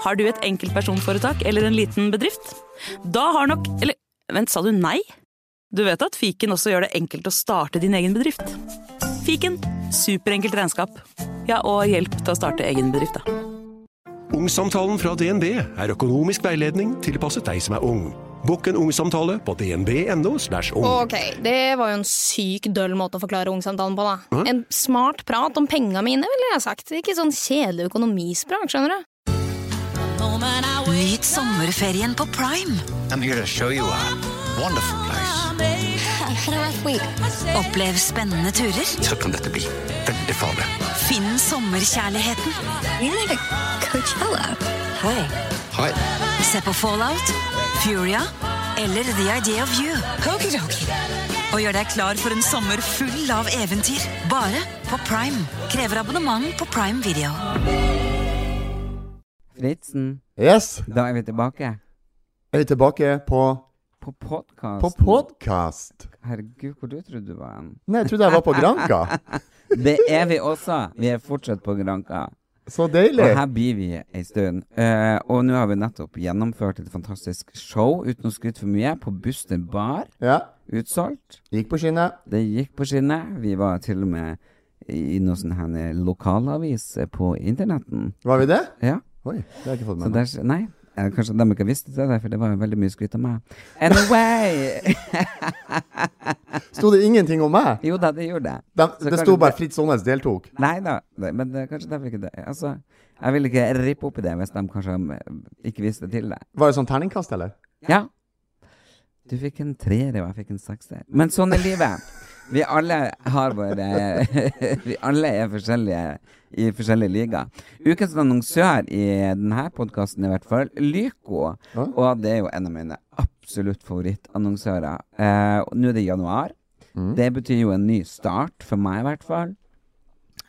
Har du et enkeltpersonforetak eller en liten bedrift? Da har nok Eller vent, sa du nei? Du vet at fiken også gjør det enkelt å starte din egen bedrift? Fiken superenkelt regnskap. Ja, og hjelp til å starte egen bedrift, da. Ungsamtalen fra DNB er økonomisk veiledning tilpasset deg som er ung. Bukk en ungsamtale på dnb.no. ung. Ok, det var jo en syk døll måte å forklare ungsamtalen på, da. En smart prat om penga mine, ville jeg sagt. Ikke sånn kjedelig økonomisprat, skjønner du. Nyt sommerferien på Prime. I'm here to show you a wonderful place. Opplev spennende turer. Så kan dette bli veldig farlig. Finn sommerkjærligheten. Hei. Se på Fallout, Furia eller The Idea of You. Og gjør deg klar for en sommer full av eventyr. Bare på Prime. Krever abonnement på Prime Video. Fritzen, Yes, da er vi tilbake er vi tilbake på, på podkast. på podkast. Herregud, hvor du trodde du var hen? Nei, jeg trodde jeg var på Granka. Det er vi også. Vi er fortsatt på Granka. Så deilig. Og her blir vi ei stund. Uh, og nå har vi nettopp gjennomført et fantastisk show, uten å skryte for mye, på Buster Bar. Ja, Utsolgt. gikk på skinnet. Det gikk på skinnet. Vi var til og med i noe sånn lokalavis på internetten. Var vi det? Ja. Oi, det har jeg ikke fått med meg. der, nei, kanskje de ikke visste det, for det var veldig mye skryt av meg. Anyway! Sto det ingenting om meg? jo da, det gjorde det. De, det sto bare Fritz Aanes deltok. Nei da, men det, kanskje derfor ikke det. Altså, jeg vil ikke rippe opp i det hvis de kanskje eh, ikke visste til det. Var det sånn terningkast, eller? Ja. Du fikk en treer, og jeg fikk en sekser. Men sånn er livet. Vi alle har våre Vi alle er forskjellige i forskjellige ligaer. Ukens annonsør i denne podkasten i hvert fall, Lyco. Og det er jo en av mine absolutt favorittannonsører. Eh, Nå er det januar. Mm. Det betyr jo en ny start, for meg i hvert fall.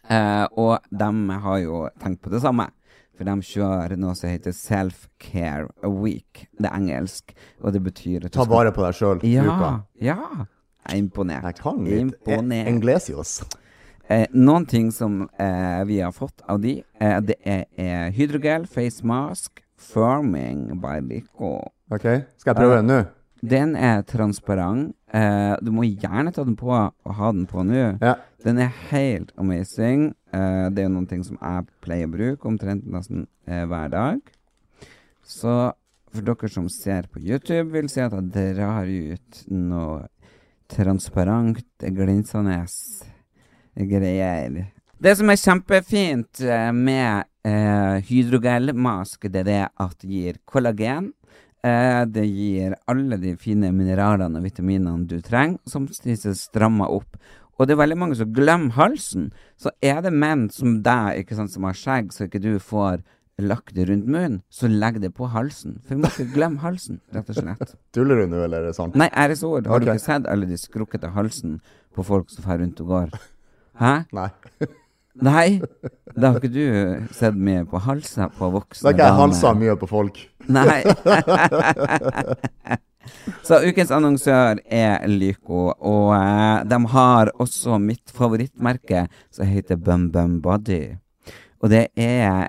Eh, og de har jo tenkt på det samme. For de kjører noe som heter Self-Care Week. Det er engelsk, og det betyr Ta vare på deg sjøl. Ja, ja. Jeg er imponert. Jeg kan litt Imponert. Englesios. Eh, noen ting som eh, vi har fått av de, eh, det er, er hydrogel, face mask, firming by Lico. OK, skal jeg prøve den nå? Den er transparent. Eh, du må gjerne ta den på og ha den på nå. Ja. Den er helt amazing. Eh, det er noen ting som jeg pleier å bruke omtrent nesten eh, hver dag. Så for dere som ser på YouTube, vil si at jeg drar ut noe transparent, glinsende greier. Det som er kjempefint eh, med eh, hydrogelmask, det er det at det gir kollagen. Eh, det gir alle de fine mineralene og vitaminene du trenger, som strammer opp. Og det er veldig mange som glemmer halsen. Så er det menn som deg, ikke sant, som har skjegg, så ikke du får lagt det rundt munnen, så legg det på halsen. For vi må ikke glemme halsen, rett og slett. Tuller du nå, eller er det sant? Nei, æresord. Har du ikke sett alle de skrukkete halsen på folk som drar rundt og går? Hæ? Nei. Nei? Da har ikke du sett mye på halser på voksne har ikke jeg halsa mye på folk. Nei. Så ukens annonsør er Lyco, og eh, de har også mitt favorittmerke som heter Bum Bum Body. Og det er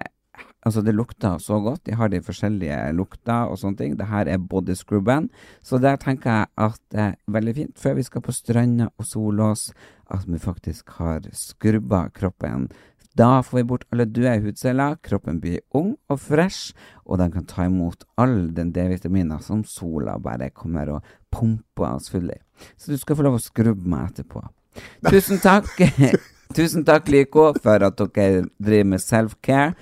Altså, det lukter så godt. De har de forskjellige lukter og sånne ting. Det her er body scrubben. Så der tenker jeg at det er veldig fint, før vi skal på stranda og sole oss, at vi faktisk har skrubba kroppen. Da får vi bort alle døde hudceller, kroppen blir ung og fresh, og den kan ta imot all den d-vitaminen som sola bare kommer og pumper oss full i. Så du skal få lov å skrubbe meg etterpå. Tusen takk. Tusen takk, Lyko, for at dere driver med self-care.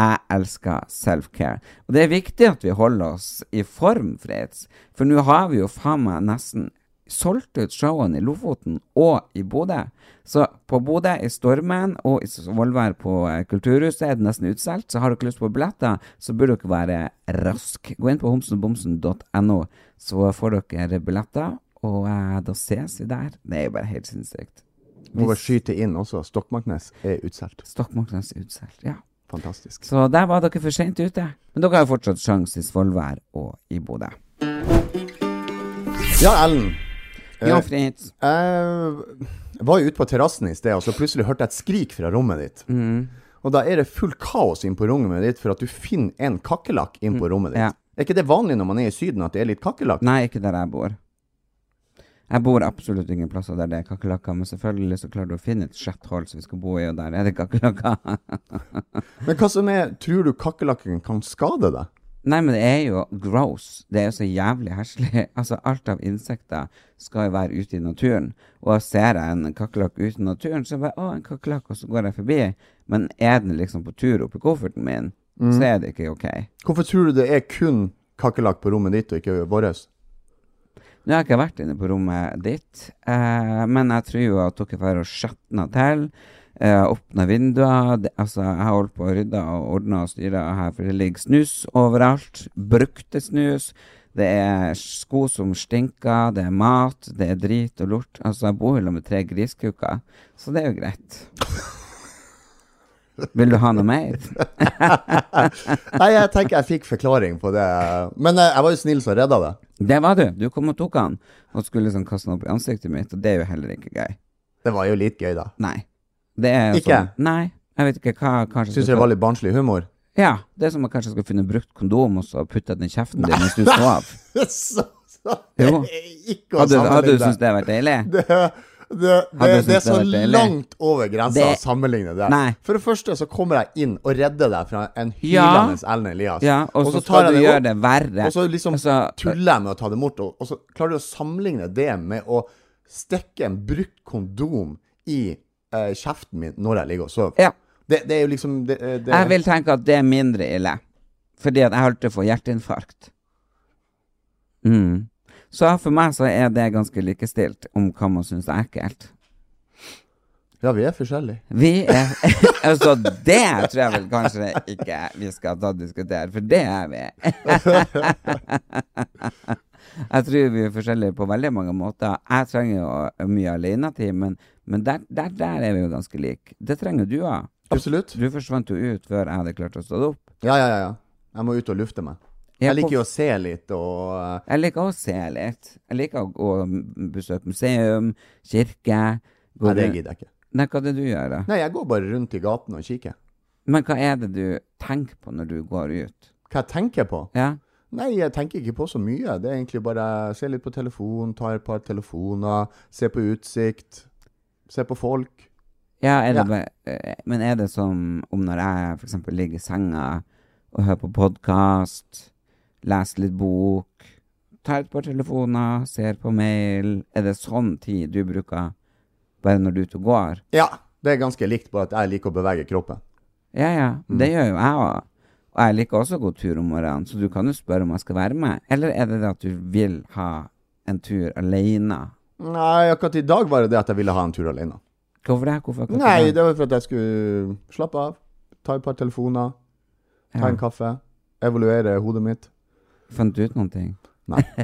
Jeg elsker self-care. Og det er viktig at vi holder oss i form, Fritz. For nå har vi jo faen meg nesten solgt ut showene i Lofoten og i Bodø. Så på Bodø, i Stormen og i Svolvær på eh, Kulturhuset er det nesten utsolgt. Så har dere lyst på billetter, så burde dere være rask. Gå inn på homsenbomsen.no, så får dere billetter. Og eh, da ses vi der. Det er jo bare helt sinnssykt. Må bare skyte inn også. Stokmarknes er utsolgt. Stokmarknes er utsolgt, ja. Fantastisk. Så der var dere for sent ute. Men dere har jo fortsatt sjanse i Svolvær og i Bodø. Ja, Ellen. Ja, Eh, Fritz. Jeg var jo ute på terrassen i sted, og så plutselig hørte jeg et skrik fra rommet ditt. Mm. Og da er det full kaos inn på rommet ditt for at du finner en kakerlakk inn på rommet ditt. Mm, ja. Er ikke det vanlig når man er i Syden at det er litt kakerlakk? Nei, ikke der jeg bor. Jeg bor absolutt ingen plasser der det er kakerlakker, men selvfølgelig så klarer du å finne et skjetthold som vi skal bo i, og der er det kakerlakker. Men hva som er Tror du kakerlakken kan skade deg? Nei, men det er jo gross. Det er jo så jævlig heslig. Altså, alt av insekter skal jo være ute i naturen. Og ser jeg en kakerlakk ute i naturen, så bare Å, en kakerlakk, og så går jeg forbi. Men er den liksom på tur oppi kofferten min, så er det ikke OK. Hvorfor tror du det er kun kakerlakk på rommet ditt og ikke vårt? Nå har jeg ikke vært inne på rommet ditt, eh, men jeg tror jo at dere får skjetna til. Eh, vinduer. Det, altså, jeg har holdt på å rydde og ordne og styre her, for det ligger snus overalt. Brukte snus. Det er sko som stinker, det er mat, det er drit og lort. Altså, jeg bor jo med tre griskuker, så det er jo greit. Vil du ha noe mer? Nei, jeg tenker jeg fikk forklaring på det. Men eh, jeg var jo snill som redda det. Det var du. Du kom og tok han, og skulle liksom kaste han opp i ansiktet mitt, og det er jo heller ikke gøy. Det var jo litt gøy, da. Nei. Det er Ikke? Sånn, nei. Jeg vet ikke hva kanskje Syns du det var litt barnslig humor? Ja. Det er som om jeg kanskje skulle funnet brukt kondom og så putta den i kjeften din mens du sov. så, så, Jo. Ikke å Hadde, hadde du syntes det hadde vært deilig? det, det, det, det er så langt over grensa å sammenligne det. Nei. For det første så kommer jeg inn og redder deg fra en Ja. hylende Ellen Elias. Ja, og så tar jeg det opp, det verre. Og så liksom Altså, tuller jeg med å ta det bort, og, og så klarer du å sammenligne det med å stikke en brukt kondom i uh, kjeften min når jeg ligger og sover. Ja. Det, det er jo liksom det, det, Jeg vil tenke at det er mindre ille. Fordi at jeg holdt på å få hjerteinfarkt. Mm. Så for meg så er det ganske likestilt om hva man syns er ekkelt. Ja, vi er forskjellige. Vi er Altså, det tror jeg vel kanskje ikke vi skal ta og diskutere, for det er vi. Jeg tror vi er forskjellige på veldig mange måter. Jeg trenger jo mye alenetid, men, men der, der, der er vi jo ganske like. Det trenger du òg. Absolutt. Du forsvant jo ut før jeg hadde klart å stå opp. Ja, ja, ja. ja. Jeg må ut og lufte meg. Jeg liker jo å se litt og Jeg liker å se litt. Jeg liker å gå og besøke museum, kirke. Nei, det gidder jeg ikke. Nei, hva er det du gjør, da? Nei, jeg går bare rundt i gaten og kikker. Men hva er det du tenker på når du går ut? Hva jeg tenker på? Ja? Nei, jeg tenker ikke på så mye. Det er egentlig bare se litt på telefon, ta et par telefoner, se på utsikt, se på folk. Ja, er det Ja. bare, eh, men er det som om når jeg eksempel ligger i senga og hører på podkast, leser litt bok, tar et par telefoner, ser på mail Er det sånn tid du bruker bare når du er ute og går? Ja, det er ganske likt, bare at jeg liker å bevege kroppen. Ja, ja. Mm. Det gjør jo jeg òg. Og jeg liker også å gå tur om morgenen, så du kan jo spørre om jeg skal være med. Eller er det det at du vil ha en tur alene? Nei, akkurat i dag var det det at jeg ville ha en tur alene. Hvorfor det? Hvorfor akkurat Nei, det? det var for at jeg skulle slappe av, ta et par telefoner, ta Ja. en kaffe, evaluere hodet mitt. Fant du ut noen ting? Nei.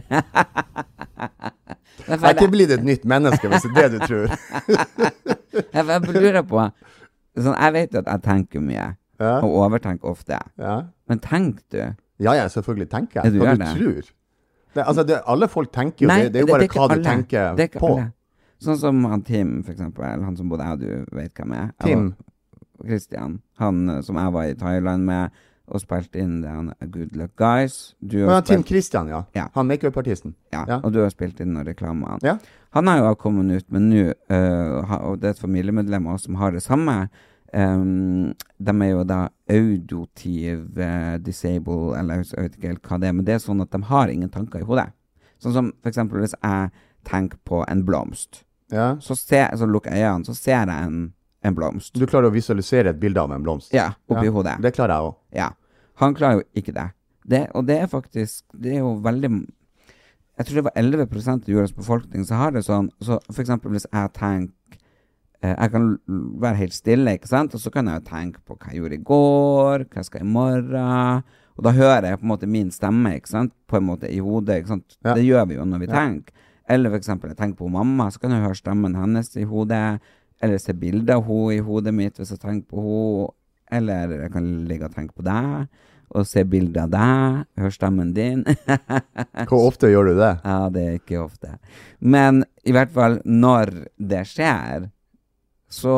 Jeg er ikke blitt et nytt menneske, hvis det er det du tror. Jeg lurer på sånn, Jeg vet at jeg tenker mye, Ja, og overtenker ofte. ja. Men tenk du Ja, ja, selvfølgelig tenker jeg. du Hva du tror. Det, altså, det, alle folk tenker jo, Nei, det, det er jo bare hva du alle. tenker er på. alle. Sånn som han Tim, for eksempel. Han som både jeg og du vet hvem er. Tim. Christian. Han eh, som jeg var i Thailand med og spilte inn det han Good Luck Guys. Du Ja, spilt... Tim Christian, ja. Ja. Han makeupartisten. ja, ja. Og du har spilt inn noen reklamer. Ja. Han har jo kommet ut, men nå uh, Og det er et familiemedlem også som har det samme. Um, de er jo da audotive uh, disable, eller jeg vet ikke helt hva det er, men det er sånn at de har ingen tanker i hodet. Sånn som for eksempel hvis jeg tenker på en blomst, ja. så, ser, så lukker jeg øynene, så ser jeg en, en blomst. Du klarer å visualisere et bilde av en blomst? Ja, oppi Ja, hodet. Det klarer jeg òg. Ja. Han klarer jo ikke det. det. Og det er faktisk Det er jo veldig Jeg tror det var 11% av jordas befolkning som har det sånn. Så for eksempel hvis jeg tenker eh, Jeg kan være helt stille, ikke sant, og så kan jeg jo tenke på hva jeg gjorde i går, hva jeg skal i morgen. Og da hører jeg på en måte min stemme ikke sant? på en måte i hodet. ikke sant? Ja. Det gjør vi jo når vi Ja. tenker. Eller eksempel jeg tenker på mamma, så kan jeg høre stemmen hennes i hodet. Eller se bilder av henne i hodet mitt hvis jeg tenker på henne. Eller jeg kan ligge og tenke på deg, og se bilder av deg, høre stemmen din. Hvor ofte gjør du det? ja, det er ikke ofte. Men i hvert fall når det skjer, så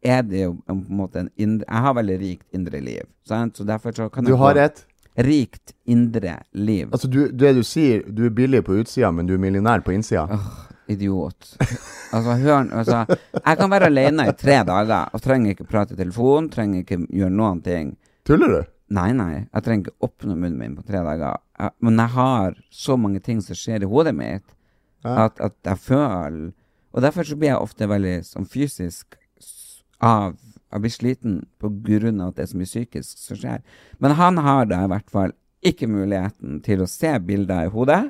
er det jo på en måte en indre Jeg har veldig rikt indre liv, sant? så derfor så kan Du jeg har et Rikt indre liv. Altså, du, det du sier, du er billig på utsida, men du er millionær på innsida. Idiot. Altså, hør altså, Jeg kan være alene i tre dager og trenger ikke prate i telefon, trenger ikke gjøre noen ting. Tuller du? Nei, nei, jeg trenger ikke åpne munnen min på tre dager. Jeg, men jeg har så mange ting som skjer i hodet mitt, at, at jeg føler Og derfor så blir jeg ofte veldig sånn fysisk av Jeg blir sliten på grunn av at det er så mye psykisk som skjer. Men han har da i hvert fall ikke muligheten til å se bilder i hodet,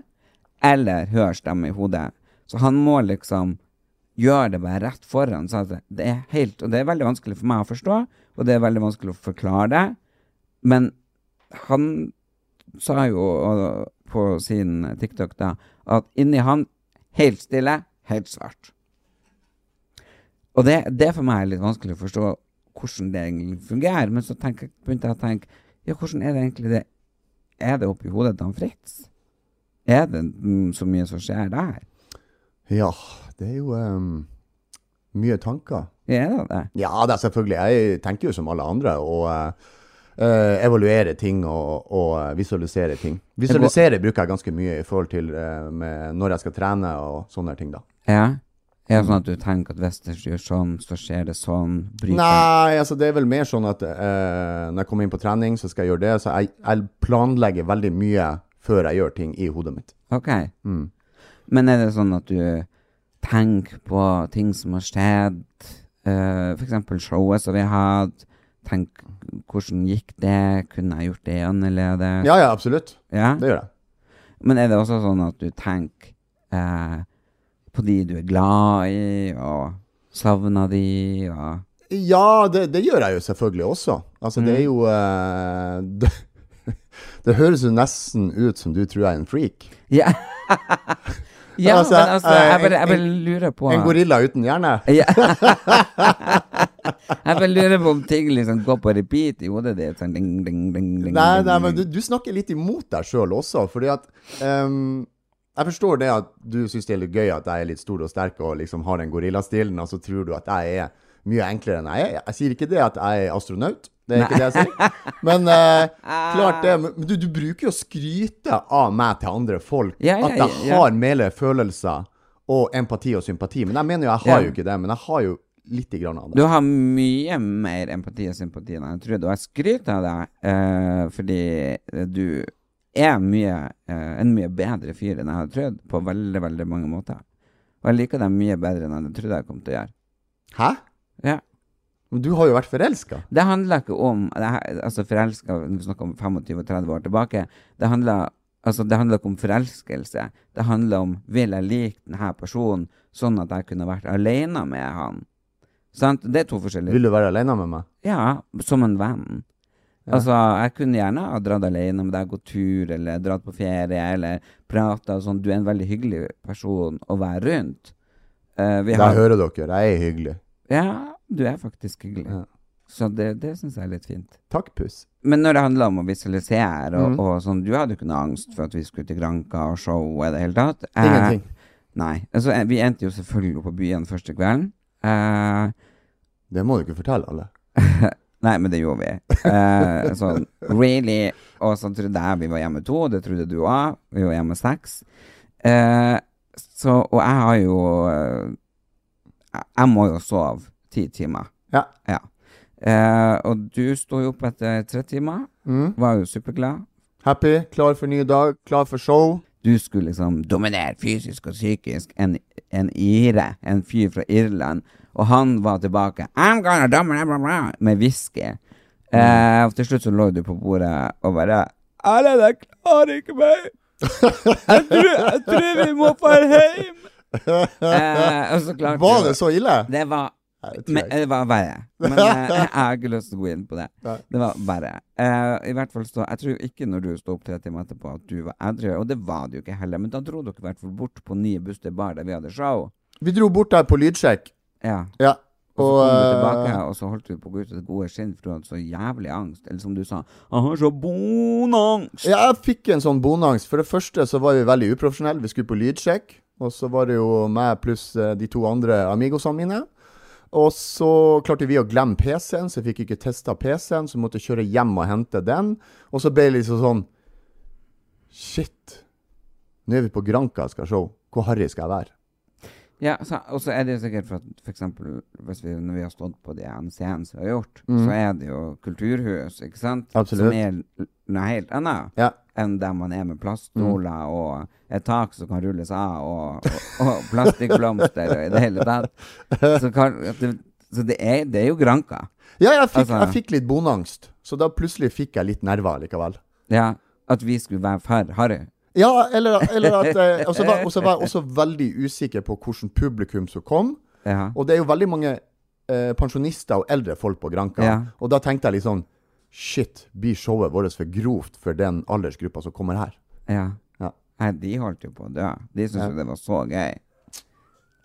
eller høre stemme i hodet. Så han må liksom gjør det bare rett foran. Så det er helt, og det er veldig vanskelig for meg å forstå, og det er veldig vanskelig å forklare det. Men han sa jo på sin TikTok da at inni han, helt stille, helt svart. Og det, det for meg er litt vanskelig å forstå hvordan det egentlig fungerer. Men så tenker, begynte jeg å tenke ja, hvordan er det egentlig det Er det oppi hodet til Fritz? Er det så mye som skjer der? Ja, det er jo um, mye tanker. Er det det? Ja, det er selvfølgelig. Jeg tenker jo som alle andre og Uh, eh, evaluere ting og, og eh, visualisere ting. Visualisere bruker jeg ganske mye i forhold til uh, når jeg skal trene og sånne ting, da. Ja? Er det sånn at du tenker at hvis det gjør sånn, så skjer det sånn? Bryter Nei, altså det er vel mer sånn at uh, når jeg kommer inn på trening, så skal jeg gjøre det. Så jeg, jeg planlegger veldig mye før jeg gjør ting i hodet mitt. Ok. Men er det sånn at du tenker på ting som har skjedd? Uh, for eksempel showet som vi hatt. Tenk hvordan gikk det? Kunne jeg gjort det annerledes? Ja, ja, absolutt. Ja? Det gjør jeg. Men er det også sånn at du tenker uh, på de du er glad i, og savner de, og Ja, det, det gjør jeg jo selvfølgelig også. Altså, det er jo uh, det, det høres jo nesten ut som du tror jeg er en freak. Ja, ja Altså, men altså, jeg eh, bare, jeg bare lurer på En gorilla uten hjerne. Ja. jeg bare lurer på om ting liksom går på repeat i hodet ditt. Sånn ding, ding, ding, ding, Nei, nei, men du, du snakker litt imot deg sjøl også, fordi at um, Jeg forstår det at du syns det er litt gøy at jeg er litt stor og sterk og liksom har den gorillastilen, og så tror du at jeg er mye enklere enn jeg er. Jeg sier ikke det at jeg er astronaut. Det er ikke det jeg sier. Men uh, klart det. Men du, du bruker jo å skryte av meg til andre folk. Ja, ja, at jeg ja. har mer følelser og empati og sympati. Men jeg mener jo jeg har jo ikke det. Men jeg har jo lite grann av Du har mye mer empati og sympati enn jeg trodde, og jeg skryter av deg uh, fordi du er mye, uh, en mye bedre fyr enn jeg hadde trodd, på veldig, veldig mange måter. Og jeg liker deg mye bedre enn jeg trodde jeg kom til å gjøre. Hæ? Ja. Men du har jo vært forelska. Det handler ikke om det her, Altså forelska Vi snakker om 25 og 30 år tilbake. Det handler, altså, det ikke om forelskelse. Det handler om vil jeg like denne personen sånn at jeg kunne vært alene med han. Sant? Det er to forskjellige Vil du være alene med meg? Ja, som en venn. Altså, jeg kunne gjerne ha dratt alene med deg, gått tur, eller dratt på ferie, eller prata og sånn. Du er en veldig hyggelig person å være rundt. Uh, vi Der har, hører dere. Jeg er hyggelig. Ja, du er faktisk hyggelig. Ja. Så det, det syns jeg er litt fint. Takk, puss. Men når det handler om å visualisere, og, mm. og sånn Du hadde jo ikke noe angst for at vi skulle til Granca og show i det hele tatt. Eh, Ingenting. Nei. Altså, eh, vi endte jo selvfølgelig på byen første kvelden. Eh, Det må du ikke fortelle alle. Nei, men det gjorde vi. Eh, sånn really. Og så trodde jeg vi var hjemme to, det trodde du òg. Vi var hjemme seks. Eh, så, og jeg har jo eh, jeg- må jo sove ti timer. Ja. Ja. Eh, og du sto jo opp etter tre timer. Mm. Var jo superglad. Happy, klar for ny dag, klar for show. Du skulle liksom dominere fysisk og psykisk en, en ire, en fyr fra Irland. Og han var tilbake I'm gonna dominate blah, blah, med whisky. Eh, og til slutt så lå du på bordet og bare Erlend, jeg klarer ikke meg. Jeg tror, jeg tror vi må dra hjem. Eh, så klarte Var det så ille? Det var men, det var verre. Men eh, jeg har ikke lyst til å gå inn på det. Nei. Det var verre. Eh, I hvert fall så Jeg tror ikke når du sto opp tre timer etterpå at du var edru, og det var du ikke heller. Men da dro dere i hvert fall bort på Nye Buster Bar der vi hadde show. Vi dro bort der på lydsjekk. Ja. Ja. Og så kom du eh, tilbake, og så holdt du på å gå ut av det gode skinn, for du hadde så jævlig angst. Eller som du sa, jeg har så bonangst. ja, jeg fikk en sånn bonangst. For det første så var vi veldig uprofesjonelle. Vi skulle på lydsjekk. Og så var det jo meg pluss eh, de to andre amigosene mine. Og så klarte vi å glemme PC-en, så jeg fikk ikke testa PC-en, så jeg måtte kjøre hjem og hente den. Og så ble det liksom sånn Shit. Nå er vi på Granka og skal se. Hvor harry skal jeg være? Ja, og så er det jo sikkert for at vi, når vi har stått på de NCN som vi har gjort, så er det jo kulturhus, ikke sant? Mm. Absolutt. Som er noe helt annet Ja. Enn der man er med plaststoler og et tak som kan rulles av, og, og, og plastikkblomster og i det hele tatt. Så, kan, det, så det, er, det er jo Granka. Ja, jeg fikk, Altså- jeg fikk litt bonangst. Så da plutselig fikk jeg litt nerver likevel. Ja, at vi skulle være for harry. Ja, eller, eller at eh, Og så var, og så var jeg også veldig usikker på hvilket publikum som kom. Ja. Og det er jo veldig mange eh, pensjonister og eldre folk på Granka. Ja. Og da tenkte jeg litt sånn Shit, blir showet vårt for grovt for den aldersgruppa som kommer her? ja. Ja. Nei, de holdt jo på å dø. De syntes jo det var så gøy.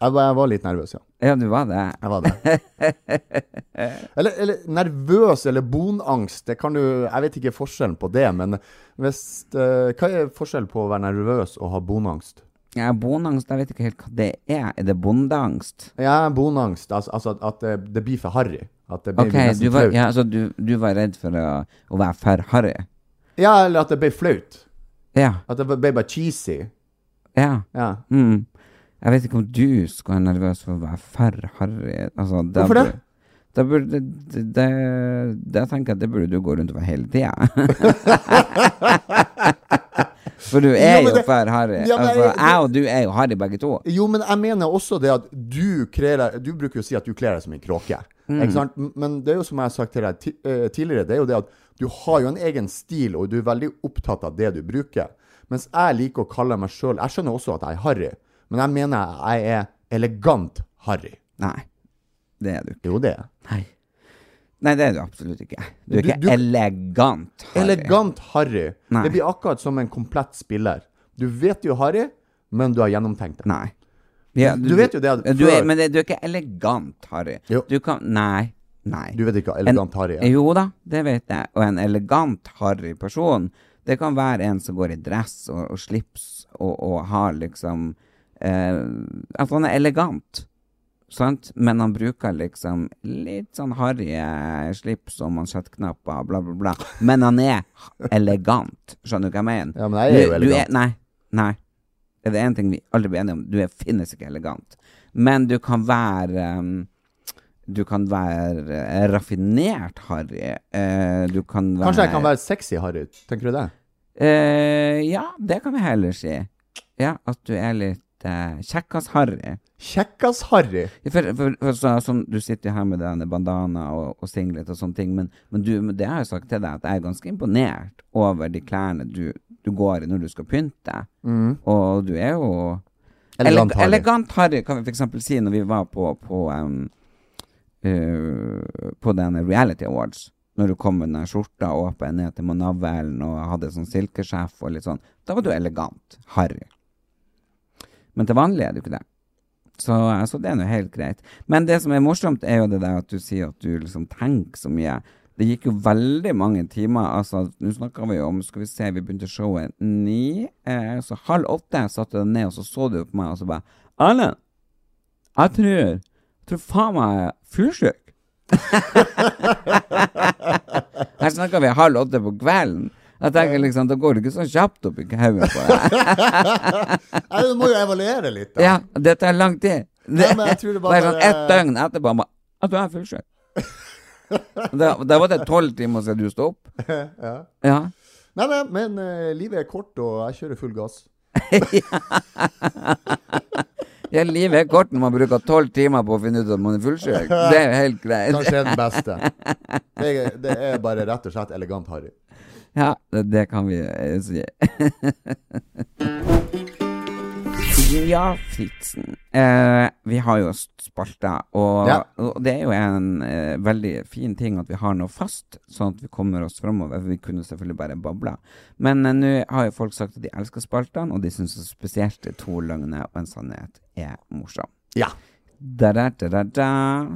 Jeg var, jeg var litt nervøs, ja. Ja, du var det. Jeg var det. eller, eller nervøs eller bonangst. Det kan du Jeg vet ikke forskjellen på det, men hvis uh, Hva er forskjellen på å være nervøs og ha bonangst? Ja, Bonangst, jeg vet ikke helt hva det er. Er det bondeangst? Ja, bonangst. Altså, altså at det, det blir for harry. At det ble Ok, nesten du var, flaut. ja, altså, du, du var redd for å, å være for harry? Ja, eller at det ble flaut. Ja. At det ble bare cheesy. Ja. Ja. Mm. Jeg vet ikke om du skal være nervøs for å være for harry. Altså, Hvorfor det? Da burde det, tenker jeg at det burde du gå rundt og være hele tida. for du er Jo, jo for harry. Ja, altså, jeg- og du er jo harry begge to. Jo, men jeg mener også det at du kler Du bruker jo å si at du kler deg som en kråke. Mm. Men det er jo som jeg har sagt til deg eh, tidligere, det er jo det at du har jo en egen stil, og du er veldig opptatt av det du bruker. Mens jeg liker å kalle meg sjøl Jeg skjønner også at jeg er harry, men jeg mener jeg er elegant harry. Nei, det er du ikke. Jo, det er jeg. Nei. Det er du absolutt ikke. Du er ikke du- elegant harry. Elegant harry. Nei. Det blir akkurat som en komplett spiller. Du vet jo harry, men du har gjennomtenkt det. Nei. Ja, Du vet jo det du er, Men det, du er ikke elegant, Harry. Jo. Du kan Nei. Nei. Du vet ikke hva elegant harry er? Jo da, det vet jeg. Og en elegant, harry person, det kan være en som går i dress og, og slips og, og har liksom eh, At han er elegant. Sant? Men han bruker liksom litt sånn harry slips og mansjettknapper, bla, bla, bla. Men han er elegant. Skjønner du hva jeg mener? Ja, men jeg er jo elegant. du elegant. nei. Nei. Er det én ting vi aldri blir enige om? Du er, finnes ikke elegant. Men du kan være um, Du kan være eh, raffinert harry. Uh, du kan være Kanskje jeg kan være sexy harry? Tenker du det? Uh, Ja, det kan vi heller si. Ja, at du er litt eh, kjekkas-harry. Kjekkas-harry? For, for, for så, sånn, du sitter jo her med denne bandana og, og singlet og sånne ting, men, men, du, men det har jeg sagt til deg, at jeg er ganske imponert over de klærne du, du går i når du skal pynte. Og du er jo Mm. Elegant harry. Elegant harry, kan vi eksempel si når vi var på på, um, uh, på denne Reality Awards. Når du kom med den skjorta åpa ned til navlen og hadde sånn silkesjef og litt sånn. Da var du elegant. Harry. Men til vanlig er det jo ikke det. Så, så det er nå helt greit. Men det som er morsomt, er jo det der at du sier at du liksom tenker så mye. Det gikk jo veldig mange timer. Altså, nå snakker vi jo om Skal vi se, vi begynte showet ni. Eh, så halv åtte satte du ned, og så så du på meg, og så bare Erlend, jeg tror Jeg tror faen meg jeg er fyllesyk. Her snakker vi halv åtte på kvelden. Jeg tenker liksom, Da går det ikke så kjapt opp i hodet på deg. Nei, Du må jo evaluere litt, da. Ja, det tar lang tid. Det, men jeg tror det bare- bare sånn ett døgn etterpå bare, At du er fullsjuk. Da, da var det tolv timer siden du sto opp. Ja. Ja. Nei, nei, men uh, livet er kort, og jeg kjører full gass. ja, livet er kort når man bruker tolv timer på å finne ut at man er fullsjuk. Det er jo helt greit. Kanskje er den beste. Det er, det er bare rett og slett elegant harry. Ja, det, kan vi eh, si. ja, Fritzen. Eh, vi har jo spalta, og, Ja. og det er jo en eh, veldig fin ting at vi har noe fast, sånn at vi kommer oss framover. Vi kunne selvfølgelig bare babla. Men eh, nå har jo folk sagt at de elsker spaltene, og de syns spesielt to løgner og en sannhet er morsom. Ja. Da, da, da, da, da.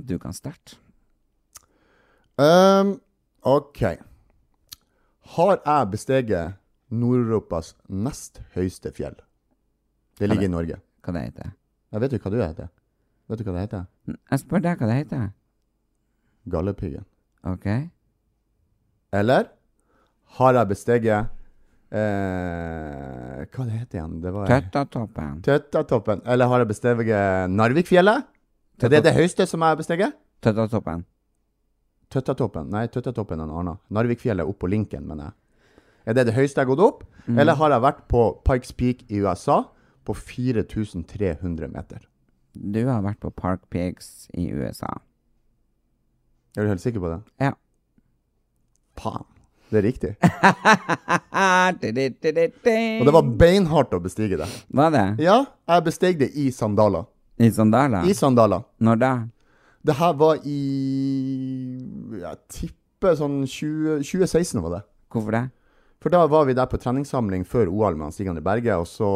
Du kan starte. Um, OK. Har jeg besteget Nord-Europas nest høyeste fjell? Det ligger i Norge. Hva det heter Jeg vet jo hva du heter. Vet du hva det heter? Jeg spør deg hva det heter. Galdhøpiggen. Ok. Eller har jeg besteget eh, Hva det heter igjen? Det var Tøttatoppen. Tøttatoppen. Eller har jeg besteget Narvikfjellet? Er det det høyeste som jeg har besteget? Tøttatoppen. Tøttatoppen. Nei, Tøttatoppen er noe annen. Narvikfjellet opp på Lincoln, mener jeg. Er det det høyeste jeg har gått opp? Eller har jeg vært på Pikes Peak i USA på 4300 meter? Du har vært på Park Pigs i USA. Er du helt sikker på det? Ja. Faen. Det er riktig. Og det var beinhardt å bestige det. Var det? Ja, jeg besteg det i sandaler. I sandaler? I sandaler. Når da? Det her var i Jeg tipper sånn 20, 2016 var det. Hvorfor det? For da var vi der på treningssamling før OL med Stig André Berge, og så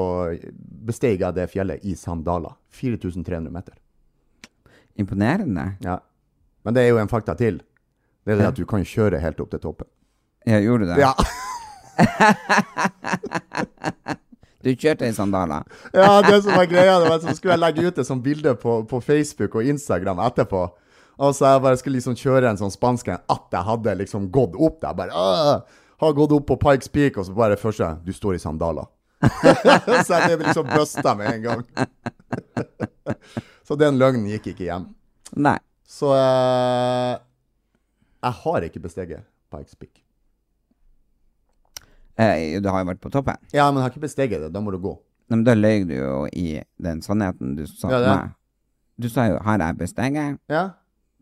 besteg jeg det fjellet i sandaler. 4300 meter. Imponerende. Ja. Men det er jo en fakta til. Det er det at du kan kjøre helt opp til toppen. Ja, gjorde du det? Ja, Du kjørte i sandaler? ja det som var greia, det var så skulle jeg legge ut et sånt bilde på, på Facebook og Instagram etterpå. Og så jeg bare skulle liksom kjøre en sånn spansk en at jeg hadde liksom gått opp der. Bare «Åh!» Har gått opp på Pikes Peak, og så bare første Du står i sandaler. så jeg ble liksom busta med en gang. så den løgnen gikk ikke hjem. Nei. Så eh, jeg har ikke besteget Pikes Peak. Eh, du har jo vært på toppen. Ja, men jeg har ikke besteget det. Da må du gå. Nei, Men da løy du jo i den sannheten du sa Ja, til meg. Du sa jo 'har jeg besteget'? Ja?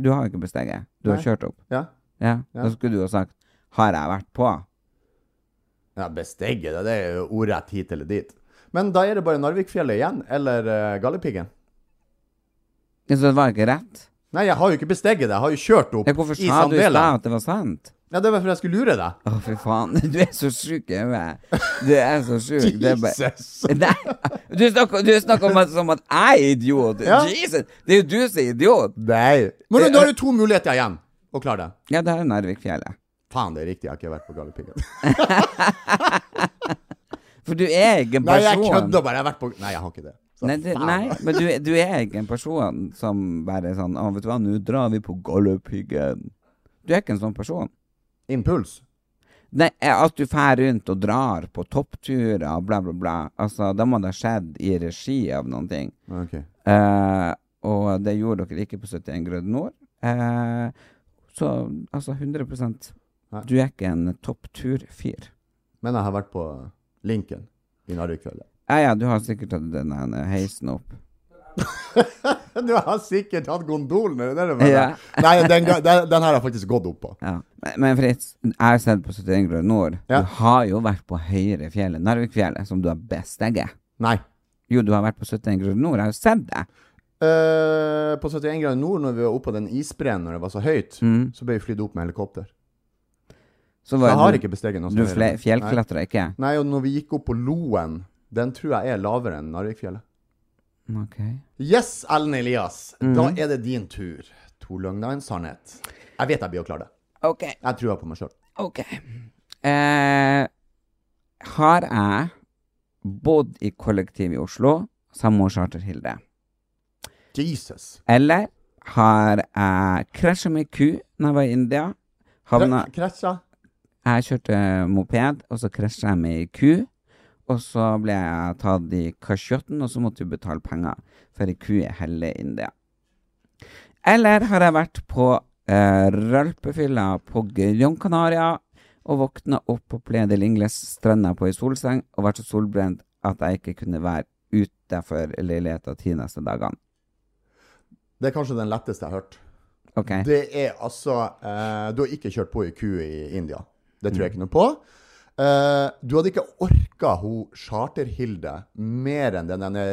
Du har jo ikke besteget. Du har Nei. kjørt opp. Ja? Ja. Da skulle du jo sagt 'har jeg vært på'? Ja, besteget det, er jo ordrett hit eller dit. Men da er det bare Narvikfjellet igjen, eller uh, Galdhøpiggen. Så det var ikke rett? Nei, jeg har jo ikke besteget det. Jeg har jo kjørt opp Ja, hvorfor i sa du i stad at det var sant? Ja, det var for jeg skulle lure deg. Å, fy faen. Du er så sjuk i hodet. Du er så sjuk. Det er bare Jesus! Nei, du snakker, du snakker om at, som at jeg er idiot. Ja. Jesus! Det er jo du som er idiot. Nei. Men nå- nå har du to muligheter igjen å klare det. Ja, det er Narvikfjellet. Faen, det er riktig. Jeg har ikke vært på Galdhøpiggen. For du er ikke en Nei, jeg person kødder bare. Jeg har vært på Nei, jeg har ikke det. Så Nei, du, faen. nei, men du, du er ikke en person som bare er sånn Å, vet du hva, nå drar vi på Galdhøpiggen. Du er ikke en sånn person. Impuls. Nei, eh, at du fær rundt og drar på toppturer og bla, bla, bla. Altså, da må det ha skjedd i regi av noen ting. Ok. Eh, og det gjorde dere ikke på 71 grader nord. Eh, så altså 100 Nei. Du er ikke en toppturfyr. Men jeg har vært på Lincoln i Narvikfjellet. Ja, ja, du har sikkert tatt den heisen opp. Du har sikkert hatt gondolen, er det det du mener? Ja. Nei, den, den, den, her har faktisk gått opp på. Ja. Men, men Fritz, jeg har sett på 71 grader nord. Ja. Du har jo vært på høyere fjellet, Narvikfjellet, som du har besteget. Nei. Jo, du har vært på 71 grader nord. Jeg har jo sett det. Uh, på 71 grader nord, når vi var oppe på den isbreen når det var så høyt, Mm. så ble vi flydd opp med helikopter. Så Så jeg har ikke besteget noe du fjellklatra ikke? Nei, og når vi gikk opp på Loen, den tror jeg er lavere enn Narvikfjellet. Ok. Yes, Ellen Elias. Mm. Da er det din tur. To løgner, en sannhet. Jeg vet jeg blir å klare det. Ok. Jeg tror på meg sjøl. Ok. Eh, har jeg bodd i kollektiv i Oslo sammen med Charter-Hilde? Jesus. Eller har jeg krasja med ku når jeg var i India? Havna Krasja. Jeg kjørte moped, og så krasja jeg med ei ku. Og så ble jeg tatt i kasjotten, og så måtte vi betale penger for ei ku i hele India. Eller har jeg vært på eh, rølpefylla på Gran Canaria og våkna opp på Playa del Ingles stranda på ei solseng og vært så solbrent at jeg ikke kunne være utenfor leiligheta ti neste dagene. Det er kanskje den letteste jeg har hørt. Okay. Det er altså eh, Du har ikke kjørt på ei ku i India. Det tror jeg ikke noe på. Eh, du hadde ikke orka hun Charter-Hilde mer enn den denne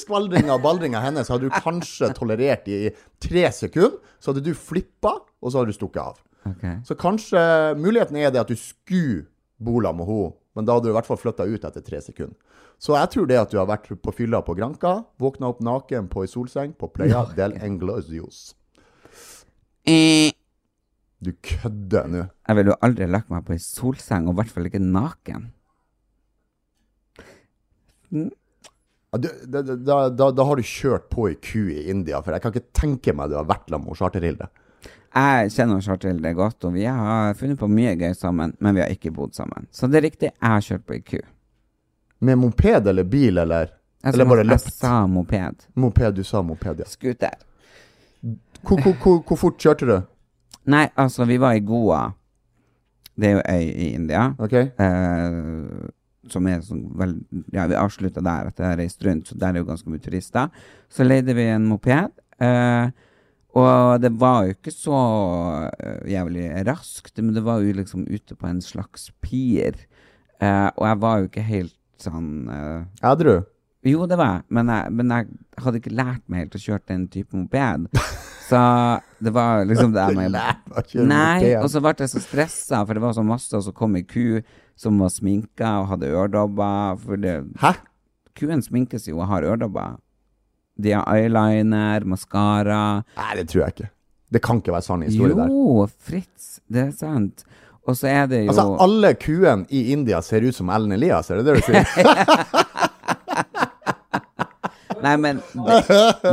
skvaldringa og baldringa hennes hadde du kanskje tolerert i tre sekunder. Så hadde du flippa, og så hadde du stukket av. Okay. Så kanskje muligheten er det at du skulle bola med henne, men da hadde du i hvert fall flytta ut etter tre sekunder. Så jeg tror det at du har vært på fylla på Granca, våkna opp naken på ei solseng på Playa del Englosios. Eh, Du kødder nå. Jeg ville jo aldri lagt meg på ei solseng, og i hvert fall ikke naken. Du, da, da, da, da har du kjørt på ei ku i India, for jeg kan ikke tenke meg du har vært sammen med Charterhilde. Jeg kjenner Chartilde godt, og vi har funnet på mye gøy sammen, men vi har ikke bodd sammen. Så det er riktig, jeg har kjørt på ei ku. Med moped eller bil, eller? Jeg eller bare løpt? Jeg sa moped. Moped, du sa moped, ja. Scooter. Hvor, hvor, hvor, hvor fort kjørte du? Nei, altså, vi var i Goa. Det er jo øy i India. Ok? Eh, som er sånn vel, Ja, vi avslutta der etter å ha reist rundt, så der er jo ganske mye turister. Så leide vi en moped. eh, og det var jo ikke så eh, jævlig raskt, men det var jo liksom ute på en slags pier. Eh, og jeg var jo ikke helt sånn eh, Edru? Jo, det var jeg, men jeg, men jeg hadde ikke lært meg helt å kjøre den type moped. Så det var liksom det jeg med Nei, og så ble jeg så stressa, for det var så masse, så kom ei ku som var sminka og hadde øredobber. Hæ? kuen sminkes jo og har øredobber. De har eyeliner, maskara. Nei, det tror jeg ikke. Det kan ikke være sann historie der. Jo, Fritz, det er sant. Og så er det jo Altså, alle kuene i India ser ut som Ellen Elias, er det det du sier? Nei, men det,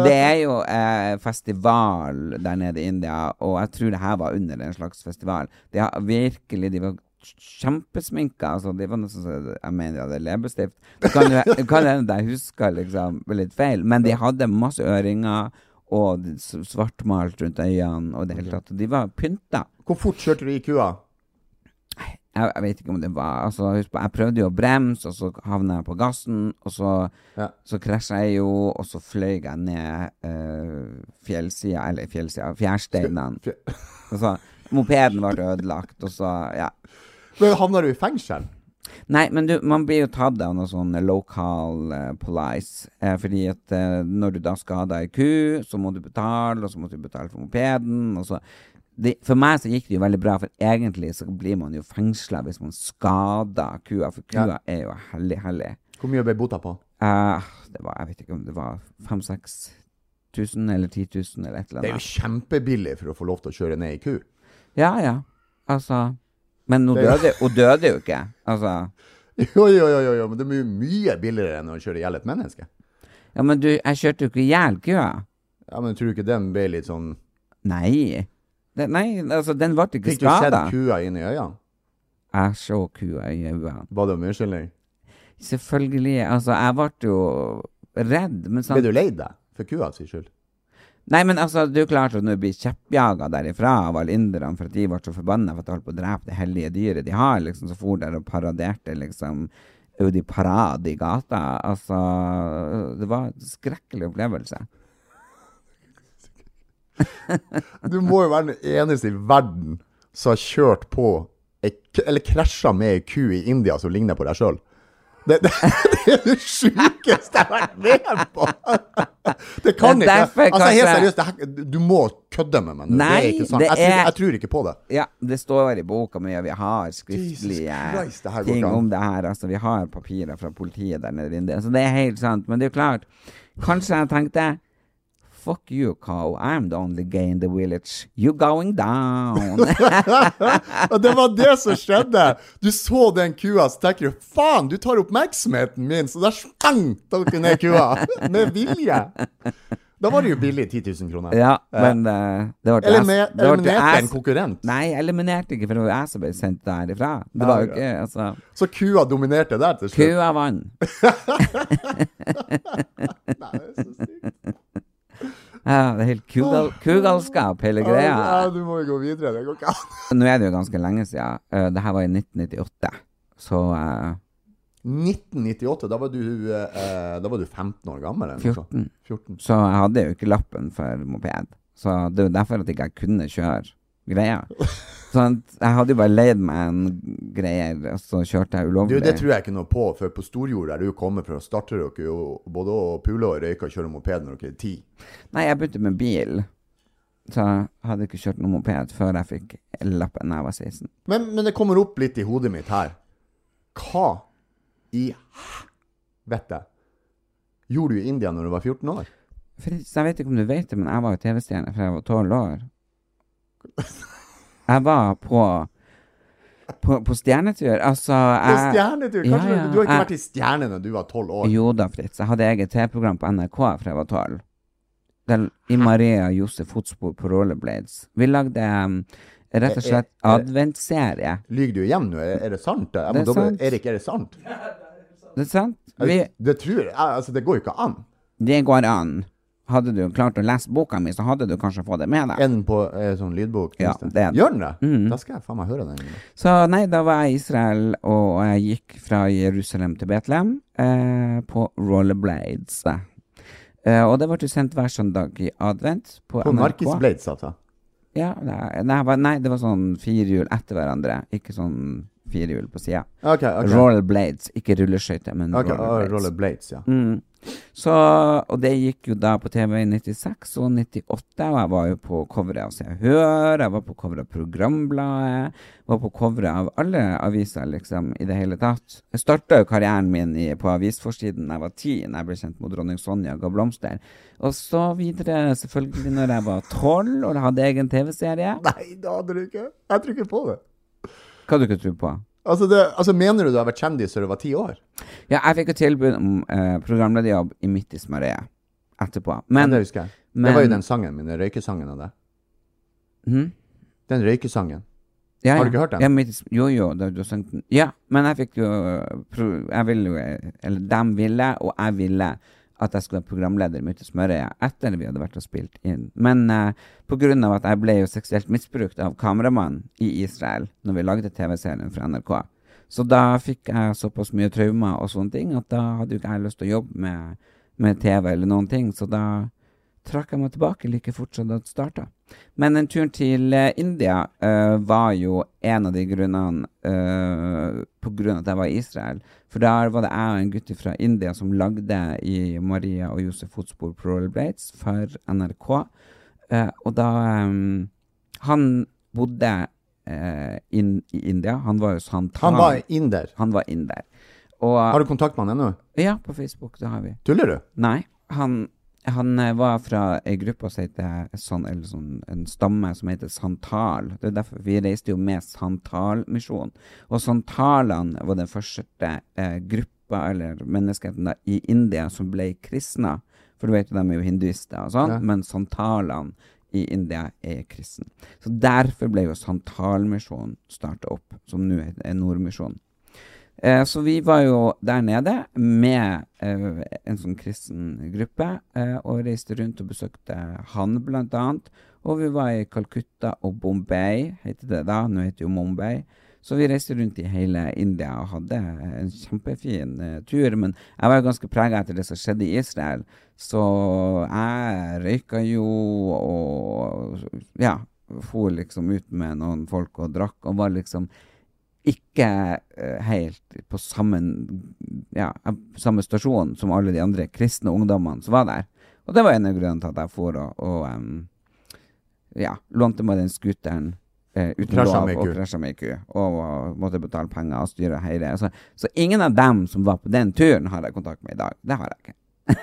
det er jo eh, festival der nede i India, og jeg tror det her var under en slags festival. De har virkelig De var kjempesminka. Altså, de var nesten sånn, Jeg mener de hadde leppestift. Det kan hende jeg husker liksom litt feil, men de hadde masse øringer og svartmalt rundt øynene og det hele tatt. De var pynta. Hvor fort kjørte du i kua? Jeg, jeg vet ikke om det var altså, husk på, Jeg prøvde jo å bremse, og så havna jeg på gassen. Og så, Ja. så krasja jeg jo, og så fløy jeg ned uh, fjellsida, eller fjellsida, fjærsteinene. Fjell. Så Mopeden ble ødelagt, og så Ja. Men havna du i fengsel? Nei, men du, man blir jo tatt av noe sånn local uh, police. Eh, fordi at eh, når du da skader ei ku, så må du betale, og så må du betale for mopeden. Og så. Det, for meg så gikk det jo veldig bra, for egentlig så blir man jo fengsla hvis man skader kua, for kua Ja. er jo hellig, hellig. Hvor mye ble bota på? Uh, det var, jeg vet ikke om det var 5000-6000 eller 10 000 eller et eller Det er jo kjempebillig for å få lov til å kjøre ned i ku. Ja, ja. Altså Men hun døde, hun døde jo ikke. Altså Jo, jo, jo, jo, men det er mye billigere enn å kjøre i hjel et menneske. Ja, men du, jeg kjørte jo ikke i hjel kua. Ja, men tror du ikke den ble litt sånn Nei. Det, nei, altså, den ble ikke Fikk du sett kua inn i øynene? Jeg så kua i øynene. Ba du om unnskyldning? Selvfølgelig. Altså, jeg ble jo redd, men Ble sånn du lei deg for kua si skyld? Nei, men altså, du klarte å bli kjeppjaga derifra av alle inderne for at de ble så forbanna for at de holdt på å drepe det hellige dyret de har, liksom, så for der og paraderte liksom Audi Parade i gata. Altså, det var en skrekkelig opplevelse. Du må jo være den eneste i verden som har kjørt på ei Eller krasja med ei ku i India som ligner på deg sjøl. Det, det, det er det sjukeste jeg har vært med på! Det kan Det er ikke Altså, helt seriøst, her, du må kødde med meg Nei, Det er ikke sant. det Jeg, tror, er- jeg tror ikke på det. Ja, det står i boka mi, og vi har skriftlige Christ, ting om det her. Altså, vi har papirer fra politiet der nede. Så det er helt sant. Men det er jo klart, kanskje jeg tenkte Fuck you, cow. I'm the only gay in the village. You're going down. Det var det som skjedde! Du så den kua, så tenker du faen, du tar oppmerksomheten min, så der sprang dere ned kua! Med vilje! Da var det jo billig, 10 000 kroner. ja, men uh, det var Eliminerte jeg- en konkurrent. Nei, jeg eliminerte ikke, for det var jeg som ble sendt derifra. Det var jo ikke Altså, Så kua dominerte der til slutt. kua vant. Nei, det er så sykt. Ja, det er helt kugal, kugalskap, hele greia. Ja, du må jo gå videre. Det går ikke an. Nå er det jo ganske lenge siden. Uh, det her var i 1998. Så eh, 1998, da var du, eh, da var du 15 år gammel? Eller noe sånt. 14. 14. Så jeg hadde jo ikke lappen for moped. Så det er jo derfor at jeg ikke kunne kjøre greia. Sånn, jeg hadde jo bare leid meg en greier, og så kjørte jeg ulovlig. Du, det tror jeg ikke noe på, for på storjord der du kommer fra, starter dere jo både å pule og røyke og kjøre moped når dere er ti. Nei, jeg begynte med bil. Så jeg hadde ikke kjørt noen moped før jeg fikk lappen da jeg var 16. Men, men det kommer opp litt i hodet mitt her. Hva i helvete gjorde du i India når du var 14 år? Så jeg vet ikke om du vet det, men jeg var jo TV-stjerne fra jeg var 12 år. Jeg var på På, på stjernetur? Altså På stjernetur? Kanskje Ja, ja, du har ikke jeg- vært i Stjerne når du var tolv år? Jo da, Fritz. Jeg hadde eget TV-program på NRK fra jeg var tolv. Den- I Maria Josef fotspor på rollerblades. Vi lagde um, rett og slett Er- er- adventsserie. Lyver du igjen nå? Er, er det sant? Jeg Det er doble- sant. Erik, er det sant? Det er sant? Vi, Det tror jeg. Altså, det går jo ikke an. det går an. Hadde du klart å lese boka mi, så hadde du kanskje fått det med deg. Er den på eh, sånn lydbok? Ja, det er den. Gjør den det? Mm. Da skal jeg faen meg høre den. Så nei, da var jeg i Israel, og jeg gikk fra Jerusalem til Betlehem eh, på rollerblades. Eh, og det ble sendt hver søndag i advent på, På NRK. Markisblades, altså. Ja, nei, nei, nei, det var sånn firehjul etter hverandre, ikke sånn fire hjul på sida. Okay, ok. Rollerblades, ikke rulleskøyter, men okay, rollerblades. Rollerblades, ja. Mm. Så, og det gikk jo da på TV i 96 og 98, og jeg var jo på coveret av Se og Hør, jeg var på coveret av Programbladet, var på coveret av alle aviser, liksom, i det hele tatt. Jeg starta jo karrieren min i, på avisforsiden da jeg var ti, da jeg ble kjent med dronning Sonja og ga blomster. Og så videre, selvfølgelig, når jeg var tolv og hadde egen TV-serie. Nei, det hadde du ikke. Jeg tror ikke på det. Hva du ikke tror på? Altså, det, altså Mener du du har vært kjendis før du var ti år? Ja, jeg fikk et tilbud om eh, programlederjobb i Midt i smørøyet etterpå. Men, ja, det husker jeg. men Det var jo den sangen min, den røykesangen av det. Mhm. Den røykesangen. Ja, Har du ikke hørt den? Ja, mitt, jo, jo, Da, du sang den. Ja, men jeg fikk jo pro, Jeg ville jo Eller dem ville, og jeg ville at jeg skulle være programleder i Midt Smørøya etter vi hadde vært og spilt inn. Men uh, grunn av at jeg ble jo seksuelt misbrukt av kameramannen i Israel når vi lagde TV-serien for NRK, så da fikk jeg såpass mye traumer og sånne ting at da hadde jo ikke jeg lyst til å jobbe med, med TV eller noen ting, så da trakk jeg meg tilbake like fort som det starta. Men en tur til eh, India uh, var jo en av de grunnene uh, på grunn av at jeg var i Israel. For der var det jeg og en gutt fra India som lagde i Maria og Josef fotspor på Rollerblades for NRK. Uh, og da um, Han bodde inn i India. Han var jo sant. Han var inder. Han var inder. Og, Har du kontakt med han ennå? Ja, på Facebook. Det har vi. Tuller du? Nei, han, han eh, var fra ei gruppe som heter sånn, eller sånn, en stamme som heter Santal. Det er derfor Vi reiste jo med Santalmisjonen. Og santalene var den første eh, gruppa, eller menneskeheten, da, i India som ble kristna. For du vet jo, de er jo hinduister og sånn, Ja. men santalene i India er kristne. Så derfor ble jo Santalmisjonen starta opp, som nå er Nordmisjonen. Eh, så vi var jo der nede med eh, en sånn kristen gruppe, eh, og reiste rundt og besøkte han blant annet. Og vi var i Calcutta og Bombay, heter det da, nå heter det jo Mumbai. Så vi reiste rundt i hele India og hadde en kjempefin eh, tur. Men jeg var jo ganske prega etter det som skjedde i Israel, så jeg røyka jo og ja, for liksom ut med noen folk og drakk, og var liksom ikke eh, helt på samme, ja, samme stasjon som alle de andre kristne ungdommene som var der. Og det var en av grunnene til at jeg for og, og um, ja, lånte meg den scooteren eh, uten lov og krasja med ku. Og, og måtte betale penger og styre og heie. Så, så ingen av dem som var på den turen, har jeg kontakt med i dag. Det har jeg ikke.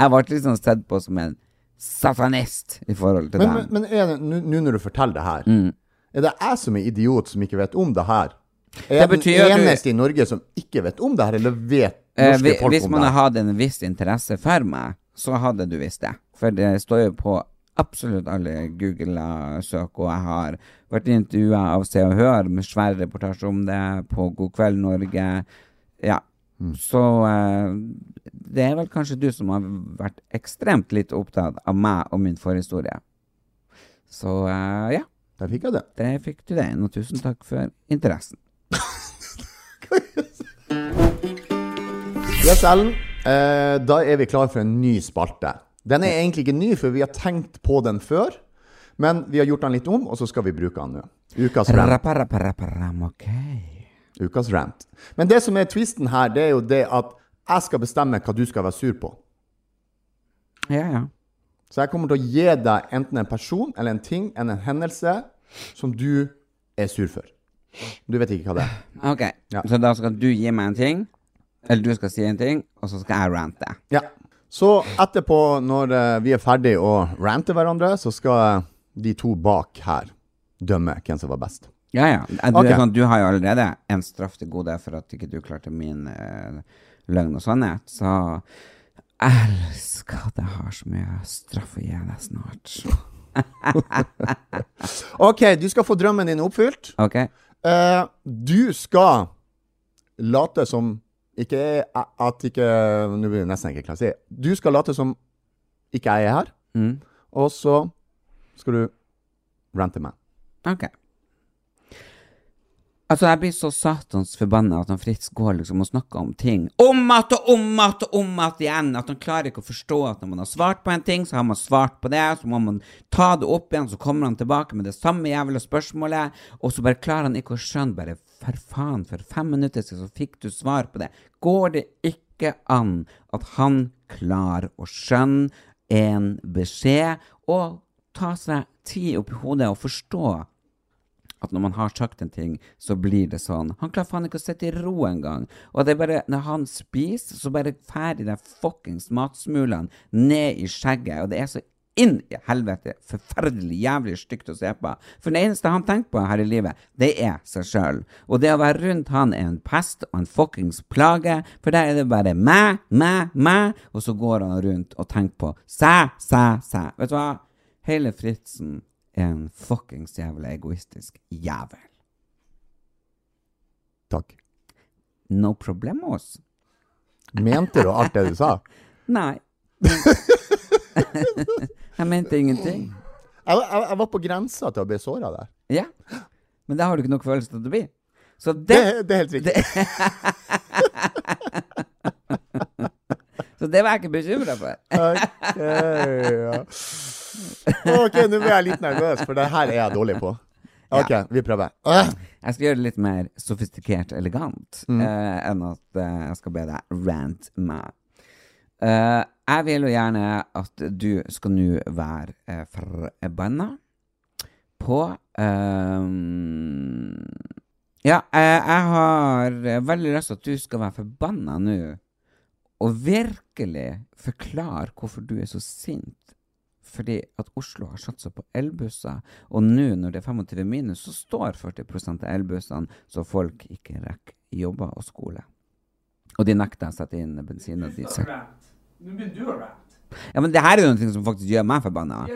jeg ble liksom sett på som en satanist i forhold til Men, dem. men, nå når du forteller det her, Mm. Er det jeg som er idiot som ikke vet om det her? Er jeg den eneste du- i Norge som ikke vet om det her, eller vet Eh, norske hvi- folk om det Hvis man hadde en viss interesse for meg, så hadde du visst det. For det står jo på absolutt alle Google-søk, og jeg har vært intervjua av Se og Hør med svær reportasje om det på God kveld Norge. Ja. Mm. Så eh, det er vel kanskje du som har vært ekstremt litt opptatt av meg og min forhistorie. Så eh, ja, Der fikk jeg det. Det fikk du den, og tusen takk for interessen. Yes, Ellen. Eh, da er vi klar for en ny spalte. Den er egentlig ikke ny, for vi har tenkt på den før. Men vi har gjort den litt om, og så skal vi bruke den nå. Ukas rant. Okay. Ukas rant. Men det som er twisten her, det er jo det at jeg skal bestemme hva du skal være sur på. Ja, ja. Så jeg kommer til å gi deg enten en person eller en ting eller en hendelse som du er sur for. Du vet ikke hva det er. Ok, Ja. så da skal du gi meg en ting, eller du skal si en ting, og så skal jeg rante. Ja. Så etterpå, når eh, vi er ferdig å rante hverandre, så skal de to bak her dømme hvem som var best. Ja, ja. Du, Ok. er sånn, du har jo allerede en straff til gode for at ikke du klarte min uh, løgn og sannhet, så elsker at jeg har så mye straff å gi deg snart. OK, du skal få drømmen din oppfylt. OK? Eh, du skal late som ikke At ikke Nå blir det nesten ikke si. Du skal late som ikke jeg er her, Mm. og så skal du rante meg. Ok. Altså, jeg blir så satans forbanna at han Fritz går liksom og snakker om ting om at og om at og om at igjen. At han klarer ikke å forstå at når man har svart på en ting, så har man svart på det. Så må man ta det opp igjen, så kommer han tilbake med det samme jævla spørsmålet. Og så bare klarer han ikke å skjønne bare For faen, for fem minutter siden så fikk du svar på det. Går det ikke an at han klarer å skjønne en beskjed og ta seg tid oppi hodet og forstå at når man har sagt en ting, så blir det sånn. Han klarer faen ikke å sitte i ro engang. Og det er bare, når han spiser, så bare ferdig de fuckings matsmulene ned i skjegget. Og det er så inn i helvete forferdelig jævlig stygt å se på. For det eneste han tenker på her i livet, det er seg sjøl. Og det å være rundt han er en pest og en fuckings plage, for der er det bare mæ, mæ, mæ, og så går han rundt og tenker på sæ, sæ, sæ. Vet du hva? Hele Fritzen er en fuckings jævla egoistisk jævel. Takk. No problemos. Mente du alt det du sa? Nei. jeg mente ingenting. Jeg, jeg, jeg var på grensa til å bli såra der. Ja. Men det har du ikke nok følelse til at bli. Så Det, det, det er helt riktig. så det var jeg ikke bekymra for. Ok, ja. Ok, nå blir jeg litt nervøs, for det her er jeg dårlig på. OK, vi prøver. Uh. Jeg skal gjøre det litt mer sofistikert elegant elegant uh, enn at uh, jeg skal be deg rant meg. Eh, jeg vil jo gjerne at du skal nå være uh, forbanna på Ja, jeg, jeg har veldig lyst til at du skal være forbanna nå, og virkelig forklare hvorfor du er så sint fordi at Oslo har satsa på elbusser, og nå når det er 25 minus, så står 40% av elbussene så folk ikke rekker jobber og skole. Og de nekter å sette inn bensin og diesel. Nå begynner du å rante. Ja, men det her er jo noe som faktisk gjør meg forbanna.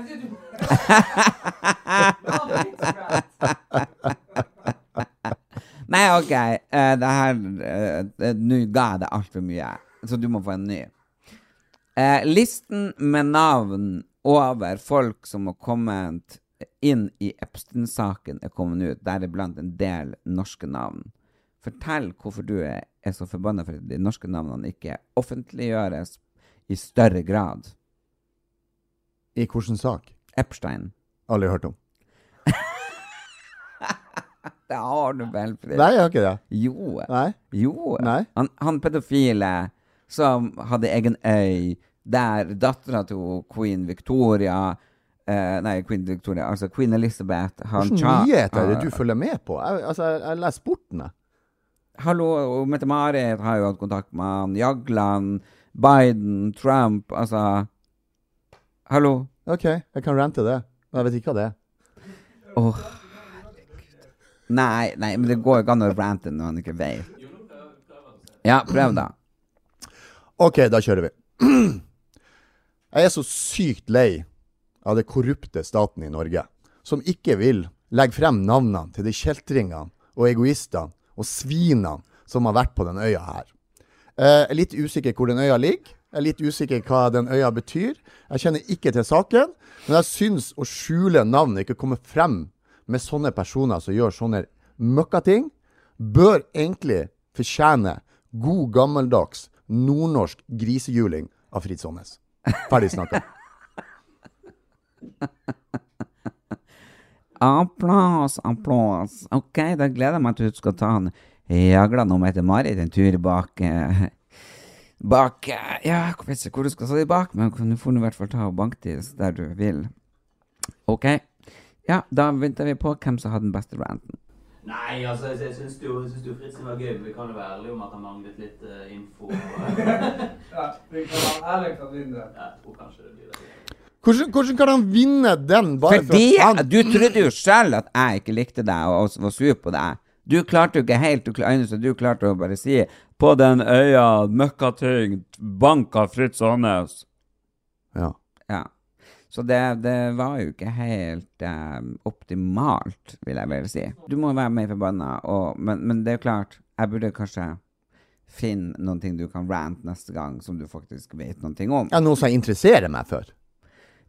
Nei, OK. Uh, det her eh, Nå ga jeg det altfor mye, så du må få en ny. Uh, listen med navn over folk som har kommet inn i Epstein-saken, er kommet ut, deriblant en del norske navn. Fortell hvorfor du er, er så forbanna for at de norske navnene ikke offentliggjøres i større grad. I hvilken sak? Epstein. Aldri hørt om. Det har du vel, Fritz? Nei, jeg har ikke det. Jo. Nei. Jo. Nei. Han, han pedofile som hadde egen øy, der dattera til queen Victoria Uh, Nei, queen Victoria, altså queen Elizabeth han Hvilke nyheter er det ah, du følger med på? Jeg, altså, jeg, jeg leser sporten, jeg. Hallo, Mette-Marit har jo hatt kontakt med han. Jagland, Biden, Trump, altså Hallo? OK, jeg kan rante det. Men jeg vet ikke hva det er. Å, herregud. Nei, nei, men det går ikke an å rante når han ikke vet. Ja, prøv, da. OK, da kjører vi. Jeg er så sykt lei av det korrupte staten i Norge, som ikke vil legge frem navnene til de kjeltringene og egoistene og svinene som har vært på den øya her. Eh, Jeg er litt usikker hvor den øya ligger. Jeg er litt usikker hva den øya betyr. Jeg kjenner ikke til saken, men jeg syns å skjule navnet, ikke komme frem med sånne personer som gjør sånne møkkating, bør egentlig fortjene god gammeldags nordnorsk grisehjuling av Fritz Aanes. Ferdig snakka. Applaus, applaus. Ok, da gleder jeg meg til du skal ta han Jagland om Mette-Marit en tur bak eh, Bak eh, Ja, jeg vet ikke hvor du skal de bak, men du får i hvert fall ta og banke til der du vil. Ok. Ja, da venter vi på hvem som har den beste ranten. Nei, altså, jeg, jeg syns jo, jo Fritzen var gøy, men vi kan jo være ærlige om at han manglet litt uh, info. Ja, vi kan være ærlige fra din del. jeg tror kanskje det blir det. Hvordan, hvordan kan han vinne den bare Fordi for at han du trodde jo selv at jeg ikke likte deg og og var sur på deg. Du klarte jo ikke helt Du, du klarte å bare si 'På den øya, møkkating, banka Fritz Aanes'. Ja. Så det, det var jo ikke helt eh, optimalt, vil jeg vel si. Du må være mer forbanna, og- men, men det er jo klart, jeg burde kanskje finne noen ting du kan rante neste gang, som du faktisk vet noen ting om. ja, noe som interesserer meg for.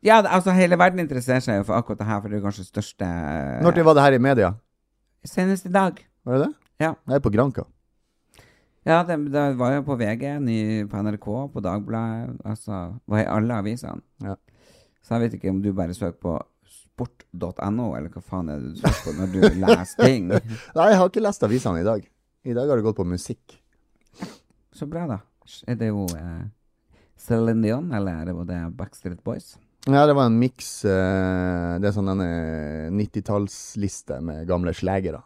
Ja, altså hele verden interesserer seg jo for akkurat det her, for det er kanskje største Når var det her i media? Senest i dag. Var det det? Ja. Jeg er på Granka. Ja, det, det var jo på VG, ny, på NRK, på Dagbladet, altså var i alle avisene. Ja. Så jeg vet ikke om du bare søker på sport.no, eller hva faen er det du søker på når du leser ting. Nei, jeg har ikke lest avisene i dag. I dag har det gått på musikk. Så bra, da. Er det jo eh, Celine Dion, eller er det, var det Backstreet Boys? Ja, det var en miks eh, Det er sånn denne 90-tallsliste med gamle slagere.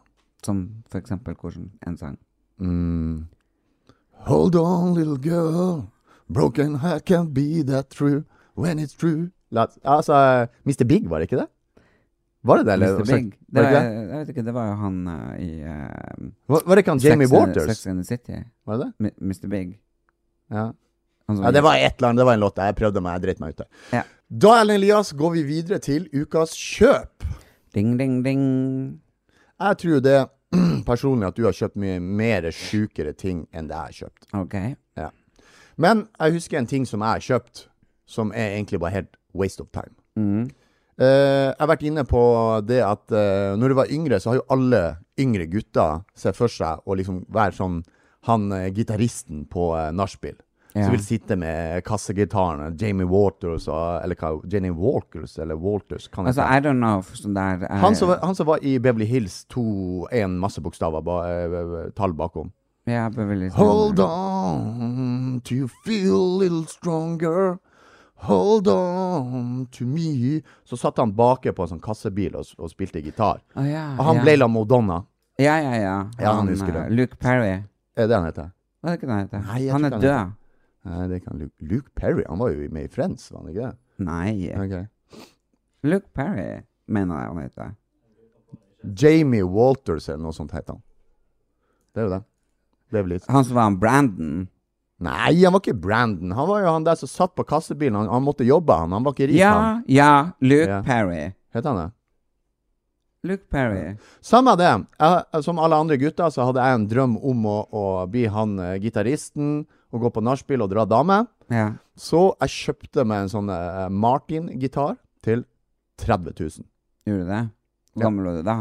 Som for eksempel hvordan en sang. Mm. Hold on, little girl. Broken heart can't be that true when it's true. Altså, Mr. Big, var det ikke det? Var det det, eller? Mr. Big. Var Det var, det? jeg vet ikke, det var jo han uh, i uh, Var, det ikke han Jamie Sex Waters? Sex and the City. Var det det? Mr. Big. Ja. Ja, det var et eller annet. Det var en låt. Jeg prøvde meg, jeg dreit meg ut. Ja. Da, Ellen Elias, går vi videre til ukas kjøp. Ding, ding, ding. Jeg tror det personlig at du har kjøpt mye mer sjukere ting enn det jeg har kjøpt. OK. Ja. Men jeg husker en ting som jeg har kjøpt, som er egentlig bare helt waste of time. Mm. Eh, jeg har vært inne på det at uh, når du var yngre, så har jo alle yngre gutter sett for seg å liksom være sånn han uh, gitaristen på uh, nachspiel. Ja. Som vil sitte med kassegitaren, Jamie Waters og Eller hva? Jenny Walkers, eller Walters? Kan Altså. I don't know. Sånn der uh, han, som, han som var i Beverly Hills 2, én masse bokstaver, ba, eh, tall bakom. Ja, Beverly Hills. Hold on to feel a little stronger. Hold on to me. Så satt han bake på en sånn kassebil og, og spilte gitar. Oh, ja, Og han ja. ble la Madonna. Ja, ja, ja. Ja, han han eh, Luke Perry. Er det han heter? Hva er det ikke han heter? Nei, han er ikke han død. Nei, det kan Luke, Luke Perry. Han var jo med i Friends, var han ikke det? Nei. Okay. Luke Perry, mener jeg han heter. Jamie Walters eller noe sånt heter han. Det er jo det. det er litt. Han som var han Brandon. Nei, han var ikke Brandon. Han var jo han der som satt på kassebilen. Han, han måtte jobbe, han. Han var ikke rik, Ja, han. ja. Luke Ja. Perry. Heter han det? Luke Perry. Samme det. Jeg, som alle andre gutter så hadde jeg en drøm om å, å bli han uh, gitaristen og gå på nachspiel og dra dame. Ja. Så jeg kjøpte meg en sånn uh, Martin-gitar til 30 000. Gjorde du det? Hvor gammel var du da?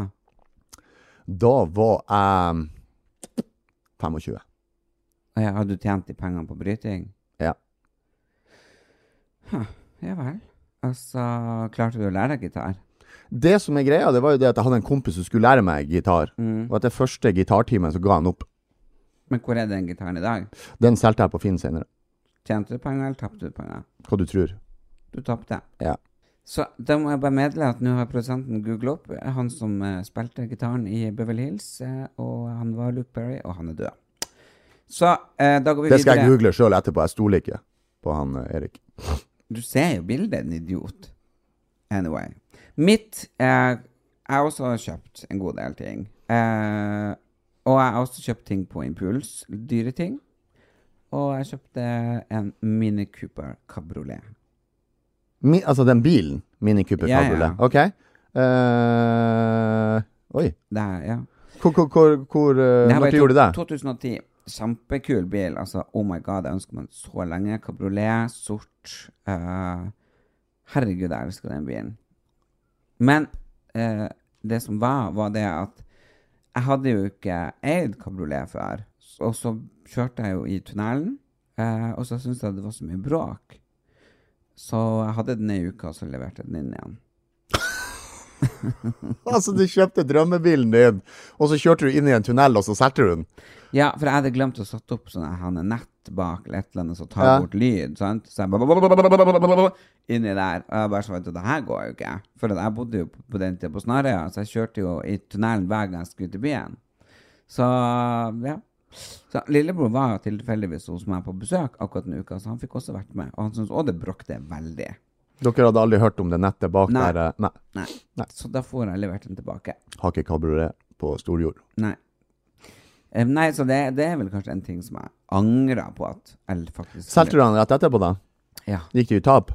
Da var jeg 25. Ja, Hadde du tjent de pengene på bryting? Ja. Huh, ja vel. Altså, klarte du å lære deg gitar? Det som er greia, det var jo det at jeg hadde en kompis som skulle lære meg gitar. Mm. Og etter første gitartimen så ga han opp. Men hvor er den gitaren i dag? Den solgte jeg på Finn senere. Tjente du penger, eller tapte du penger? Hva du tror? Du tapte. Ja. Så da må jeg bare meddele at nå har produsenten googla opp eh, han som eh, spilte gitaren i Beverly Hills, eh, og han var Luke Perry, og han er død. Så eh, da går vi Det skal jeg google sjøl etterpå. Jeg stoler ikke på han eh, Erik. Du ser jo bildet, en idiot. Anyway. Mitt eh, Jeg har også kjøpt en god del ting. Eh, og jeg har også kjøpt ting på impuls. Dyre ting. Og jeg kjøpte en Mini Cooper Cabriolet. Mi, altså den bilen? Mini Cooper Ja, ja. Cabriolet? OK. Uh, oi. Det ja. Hvor, hvor, hvor, hvor Når gjorde du det? 2010. Kjempekul bil. Altså, oh my god, jeg ønsker meg så lenge. Kabriolet, sort. Uh, herregud, jeg elsker den bilen. Men uh, det som var, var det at jeg hadde jo ikke eid kabriolet før. Og så kjørte jeg jo i tunnelen, uh, og så syntes jeg det var så mye bråk. Så jeg hadde den ei uke, og så leverte jeg den inn igjen. Altså, du kjøpte drømmebilen din, og så kjørte du inn i en tunnel, og så solgte du den? Ja, for jeg hadde glemt å sette opp sånn han er nett bak eller et eller annet som tar Ja. bort lyd. sant? Så jeg bare inni der. Og jeg bare så vet du, det her går jo ikke. For jeg bodde jo på på den tida på Snarøya, så jeg kjørte jo i tunnelen hver gang jeg skulle til byen. Så ja. Så Lillebror var tilfeldigvis hos meg på besøk akkurat den uka, så han fikk også vært med. Og han syntes òg det bråkte veldig. Dere hadde aldri hørt om det nettet bak Nei. der? eh, Nei. Nei. Nei. Så da får jeg levert den tilbake. Har ikke kabriolet på storjord. Nei. Eh, nei, så det, det er vel kanskje en ting som jeg angrer på at jeg faktisk Solgte du den rett etterpå, da? Ja. Gikk det i tap?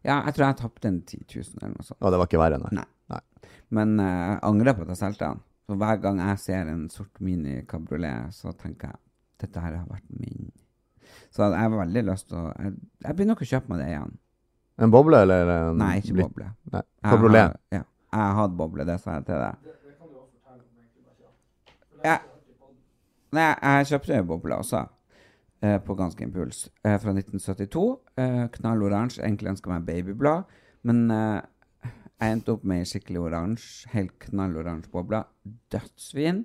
ja, jeg tror jeg tapte en 10 000 eller noe sånt. Ja, det var ikke verre, nei. Nei. Men uh, jeg angrer på at jeg solgte den. Så hver gang jeg ser en sort mini kabriolet, så tenker jeg dette her har vært min. Så jeg har veldig lyst til å Jeg, jeg begynner nok å kjøpe meg det igjen. En boble, eller en Nei, ikke blitt? boble. Nei. Jeg Kabriolet. har- Ja. Jeg har hatt boble, det sa jeg til deg. Ja. Nei, jeg kjøpte en boble også, eh, på ganske impuls, eh, fra 1972. Eh, knall oransje. Egentlig ønska meg babyblad, men eh, jeg endte opp med ei skikkelig oransje, helt knall oransje boble. Dødsfin.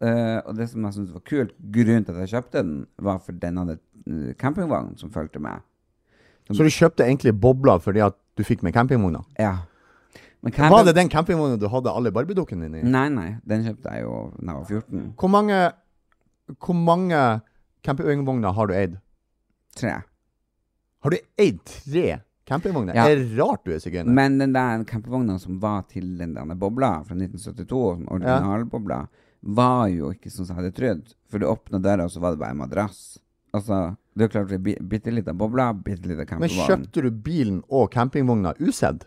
Eh, og det som jeg syntes var kult, grunnen til at jeg kjøpte den, var for den hadde eh, campingvogn som fulgte med. Så du kjøpte egentlig bobler fordi at du fikk med campingvogna? Ja. Camping... Var det den campingvogna du hadde alle barbiedukkene dine i? Nei, nei. Den kjøpte jeg jo da jeg var 14. Hvor mange, hvor mange campingvogner har du eid? Tre. Har du eid tre campingvogner? Ja. Det er rart du er sigøyner. Men den der campingvogna som var til den der bobla fra 1972, den originalbobla, var jo ikke sånn som jeg hadde trodd. For du åpna døra, og så var det bare en madrass. Altså, det er klart bitte lita boble, bitte lita Men kjøpte du bilen og campingvogna usedd?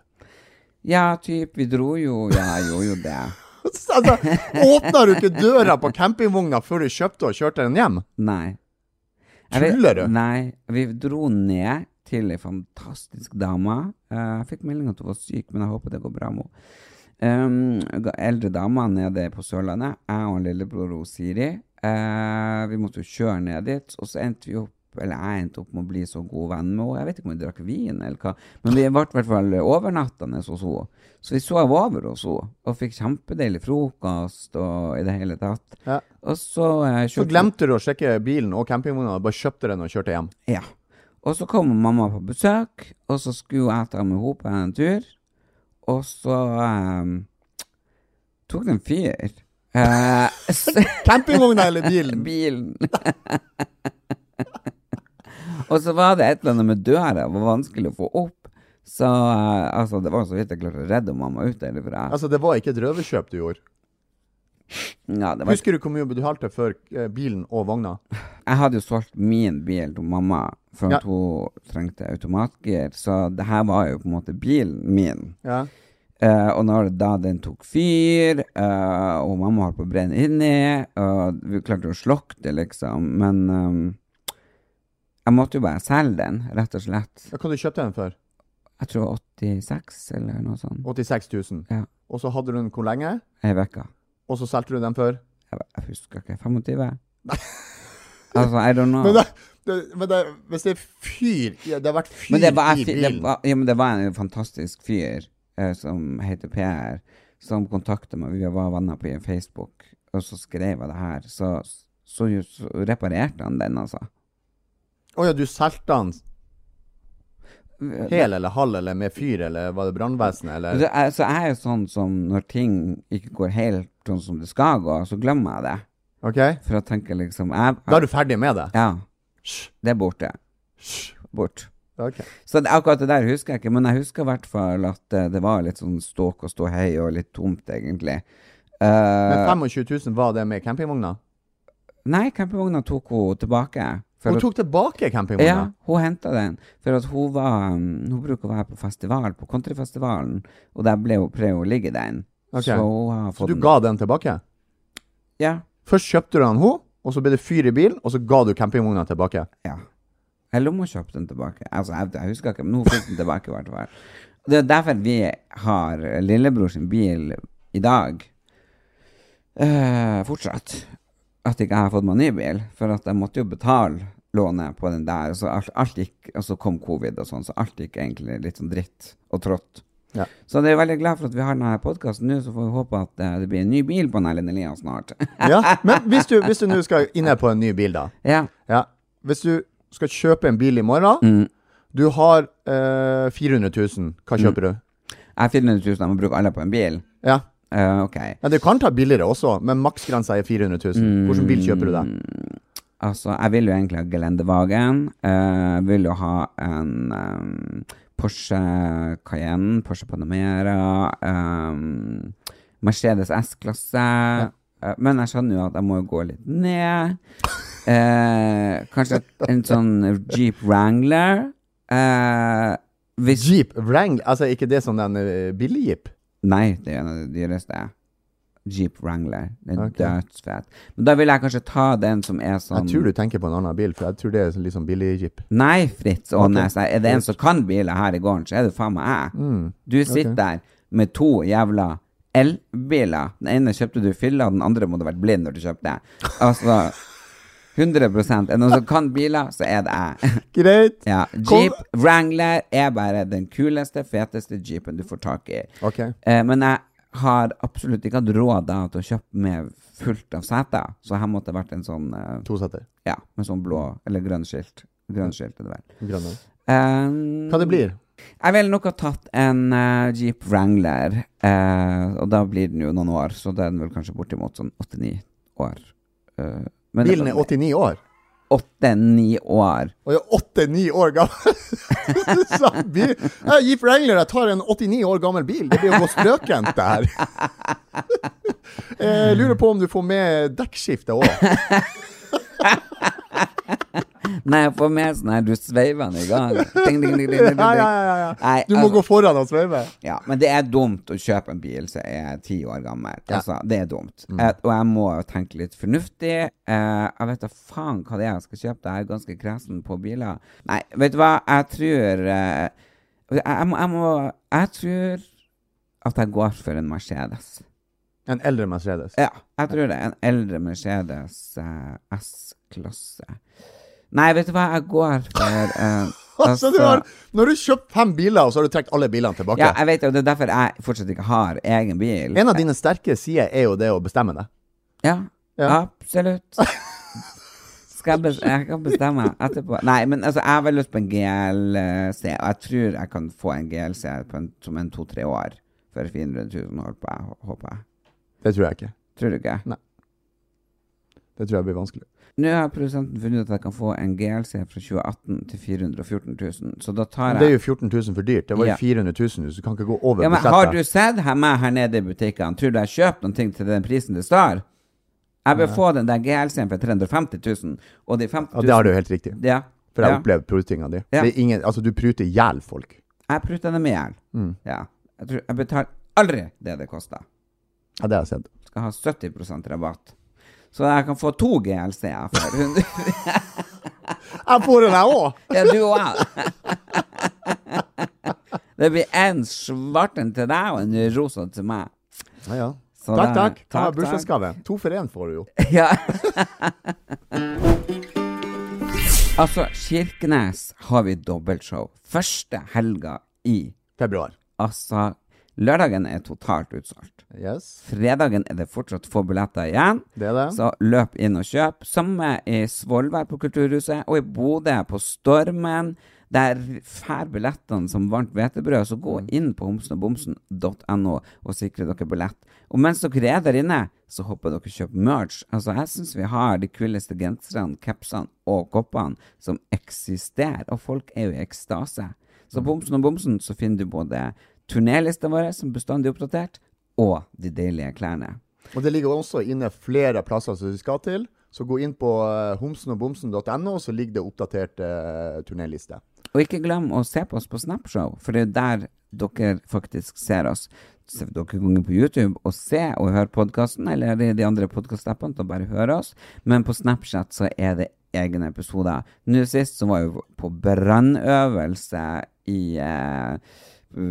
Ja, typ, vi dro jo Ja, jeg gjorde jo det. altså, åpna du ikke døra på campingvogna før du kjøpte og kjørte den hjem? Nei. Tuller du? Nei. Vi dro ned til ei fantastisk dame. Eh, Jeg fikk melding at hun var syk, men jeg håper det går bra med henne. Um, eldre dame nede på Sørlandet. Jeg og lillebror og Siri. Uh, vi måtte jo kjøre ned dit, og så endte vi opp eller jeg endte opp med å bli så god venn med henne. Jeg vet ikke om vi drakk vin, eller hva. Men vi ble i hvert fall overnattende hos henne. Så vi sov over hos henne, og fikk kjempedeilig frokost og i det hele tatt. Ja. Og så eh, Så glemte du å sjekke bilen og campingvogna, bare kjøpte den og kjørte hjem. ja. Og så kom mamma på besøk, og så skulle jeg ta med henne på en tur. Og så eh, tok det en fyr. Eh, Campingvogna eller bilen? bilen. og så var det et eller annet med døra, det var vanskelig å få opp. Så eh, altså, det var så vidt jeg klarte å redde mamma ut derfra. Altså, det var ikke et røverkjøp du gjorde. Ja, det var Husker du hvor mye du betalte for eh, bilen og vogna? Jeg hadde jo solgt min bil til mamma for Ja. at hun trengte automatgir, så det her var jo på en måte bilen min. Ja. Eh, og når da den tok fyr, eh, og mamma holdt på å brenne inni, og vi klarte å slokke det, liksom, men ehm, jeg måtte jo bare selge den, rett og slett. Ja, Hva du kjøpte den for? Jeg tror 86, eller noe sånt. 86 000. Ja. Og så hadde du den hvor lenge? Ei uke. Og så solgte du den for? Jeg, jeg husker ikke. 25? altså, I don't know. Men, det, det, men det, hvis det er fyr ja, Det har vært fyr Men det var, i bilen. var, ja, men det var en fantastisk fyr eh, som heter Per, som kontakta meg. Vi var venner på Facebook, og så skrev jeg det her. Så, så, så reparerte han den, altså. Å ja, du solgte den hel eller halv, eller med fyr, eller var det brannvesenet, eller Det er, så jeg er jo sånn som når ting ikke går helt sånn som det skal gå, så glemmer jeg det. OK? For jeg tenker liksom jeg, Da er du ferdig med det? Ja. Det er borte. Bort. Ok. Så det, akkurat det der husker jeg ikke, men jeg husker i hvert fall at eh, det var litt sånn ståk og ståhei og litt tomt, egentlig. Uh, Men 25 000, var det med campingvogna? nei, campingvogna tok hun tilbake. Hun tok tilbake campingvogna? Ja, hun henta den. For at hun var um, Hun bruker å være på festival, på countryfestivalen, og der ble hun prøvd å ligge den. Okay. Så Så du den. ga den tilbake? Ja. Først kjøpte du den hun, og så ble det fyr i bilen, og så ga du campingvogna tilbake? ja. Eller om hun kjøpte den tilbake. Altså, jeg, jeg husker ikke, men hun fikk den tilbake i hvert fall. Det er derfor vi har lillebror sin bil i dag. Uh, fortsatt. At ikke jeg har fått meg ny bil. For at jeg måtte jo betale lånet på den der. Så alt, alt gikk, og så kom covid og sånn, så alt gikk egentlig litt sånn dritt og trått. Ja. Så jeg er veldig glad for at vi har denne podkasten nå, så får vi håpe at eh, det blir en ny bil på Erlend Elias snart. Ja, Men hvis du, hvis du nå skal inne på en ny bil, da. ja. Ja. Hvis du skal kjøpe en bil i morgen, Mm. du har eh, 400 000, hva kjøper du? Jeg har 400 000, jeg må bruke alle på en bil. Ja. Eh, ok. ja, Du kan ta billigere også, men maksgrensa er 400 000. Hvilken bil kjøper du da? Altså, jeg vil jo egentlig ha gelendevagen. Eh, Jeg vil jo ha en um, Porsche Cayenne, Porsche Panamera, um, Mercedes S-klasse. Eh, men jeg skjønner jo at jeg må gå litt ned. Eh, kanskje en sånn Jeep Wrangler. Eh, Jeep Wrangler, altså ikke det som den uh, billig-jeep? Nei, det er en av de dyreste. Jeep Wrangler. Den er Ok. dødsfet. Men da vil jeg kanskje ta den som er sånn Jeg tror du tenker på en annen bil, for jeg tror det er litt sånn billig-jeep. Nei, Fritz Aanes. Okay. Er det en som kan biler her i gården, så er det faen meg jeg. Mm. Du sitter okay. der med to jævla elbiler. Den ene kjøpte du i fylla, den andre må du ha vært blind når du kjøpte. Altså 100 Er det noen som kan biler, så er det jeg. Greit. Ja, Kom- Jeep Wrangler er bare den kuleste, feteste jeepen du får tak i. Ok. Eh, men jeg har absolutt ikke hatt råd da til å kjøpe med fullt av seter, så her måtte det vært en sånn eh, Toseter. Ja, med sånn blå eller grønn skilt. Grønn skilt er det vel. Grønne. Um, Hva det blir? Jeg ville nok ha tatt en uh, Jeep Wrangler, eh, og da blir den jo noen år, så da er den vel kanskje bortimot sånn åtte-ni år. Eh, men- Bilen er 89 år. Åtte-ni år. Og jeg er 8-9 år gammel. Bil. Ja, Jeep Wrangler, jeg tar en 89 år gammel bil. Det blir jo gå strøkent, det her. Jeg lurer på om du får med dekkskifte òg. Nei, jeg får med sånn her du sveiver den i gang. Ding, ding, ding. Ja, ja, ja, ja. Nei, Du må altså- gå foran og sveive. Ja, men det er dumt å kjøpe en bil som er ti år gammel. Altså, det er dumt. Eh, og jeg må jo tenke litt fornuftig. Eh, jeg vet da faen hva det er jeg skal kjøpe. Jeg er ganske kresen på biler. Nei, vet du hva? Jeg tror eh, jeg, jeg, må, jeg må Jeg tror at jeg går for en Mercedes. En eldre Mercedes. Ja, jeg tror det. En eldre Mercedes uh, S-klasse. Nei, vet du hva? Jeg går for uh, Altså, du har, når du kjøpt fem biler, og så har du trukket alle bilene tilbake. Ja, jeg vet det, og det er derfor jeg fortsatt ikke har egen bil. En av dine sterke sider er jo det å bestemme deg. Ja, Ja. absolutt. Skal jeg, jeg kan bestemme etterpå. Nei, men altså, jeg har veldig lyst på en GLC, og jeg tror jeg kan få en GLC på en, som en to-tre år for 400 000, håper jeg. Jeg. Det tror jeg ikke. Tror du ikke? Nei. Det tror jeg blir vanskelig. Nå har produsenten funnet ut at jeg kan få en GLC fra 2018 til 414 000, så da tar Men det er jo 14 000 for dyrt. Det var jo Ja. 400 000, så du kan ikke gå over ja, men. Har du sett her meg her nede i butikkene? Tror du jeg kjøper ting til den prisen det står? Jeg vil få den der GLC-en for 350 000, og de 50 Ja, det har du helt riktig. Ja. For jeg har ja. opplevd prutinga di. Ja. Det ingen, altså, du pruter i hjel folk. Jeg pruter dem i hjel. Mm. Ja. Jeg, tror, jeg betaler aldri det det koster. Ja, det har jeg sett. Skal ha 70% rabatt. Så jeg kan få to GLC-er for 100 Jeg får den, jeg òg! Ja, du òg. Det blir en svart en til deg og en rosa til meg. Ja, ja. Så Takk, da- takk. Ta bursdagsgave. To for én får du jo. Ja. altså, Kirkenes har vi dobbeltshow. Første helga i Februar. Altså, lørdagen er totalt utsolgt. Yes, Fredagen er det fortsatt få billetter igjen. det er det. Så løp inn og kjøp. Samme i Svolvær på Kulturhuset, og i Bodø på Stormen. Der fær billettene som varmt hvetebrød. Så gå inn på homsenogbomsen.no og sikre dere billett. Og mens dere er der inne, så håper dere kjøper merch. Altså, jeg syns vi har de kuleste genserne, capsene og koppene som eksisterer. Og folk er jo i ekstase. Så på Homsen og Bomsen så finner du både turnélista vår, som er oppdatert, og de deilige klærne. Og det ligger også inne flere plasser som du skal til. Så gå inn på uh, homsenogbomsen.no, så ligger det oppdatert uh, turnéliste. Og ikke glem å se på oss på Snapshow, for det er der dere faktisk ser oss. Så dere kan gå på YouTube og se og høre podkasten, eller i de andre podkastappene å bare høre oss. Men på Snapchat så er det egne episoder. Nå sist så var vi på brannøvelse i eh,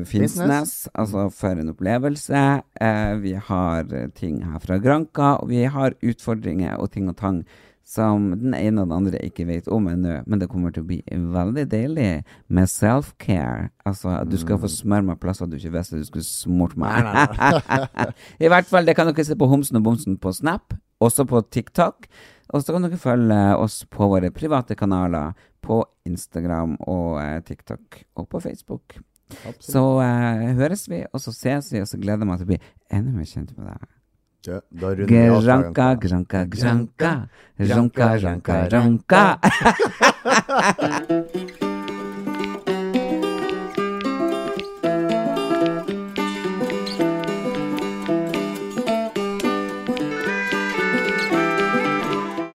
Finnsnes, altså for en opplevelse. Eh, vi har ting her fra Granka, og vi har utfordringer og ting og tang som den ene og den andre ikke vet om ennå, men det kommer til å bli veldig deilig med self-care. Altså, du skal få smøre meg plasser du ikke visste du skulle smurt meg. I hvert fall, det kan dere se på Homsen og Bomsen på Snap, også på TikTok. Og så kan dere følge oss på våre private kanaler på Instagram og eh, TikTok og på Facebook. Så eh, høres vi, og så ses vi, og så gleder jeg meg til å bli enda mer kjent med deg. Ja, da runder vi av dagen. Granka, granka, granka. Ranka, ranka, ranka.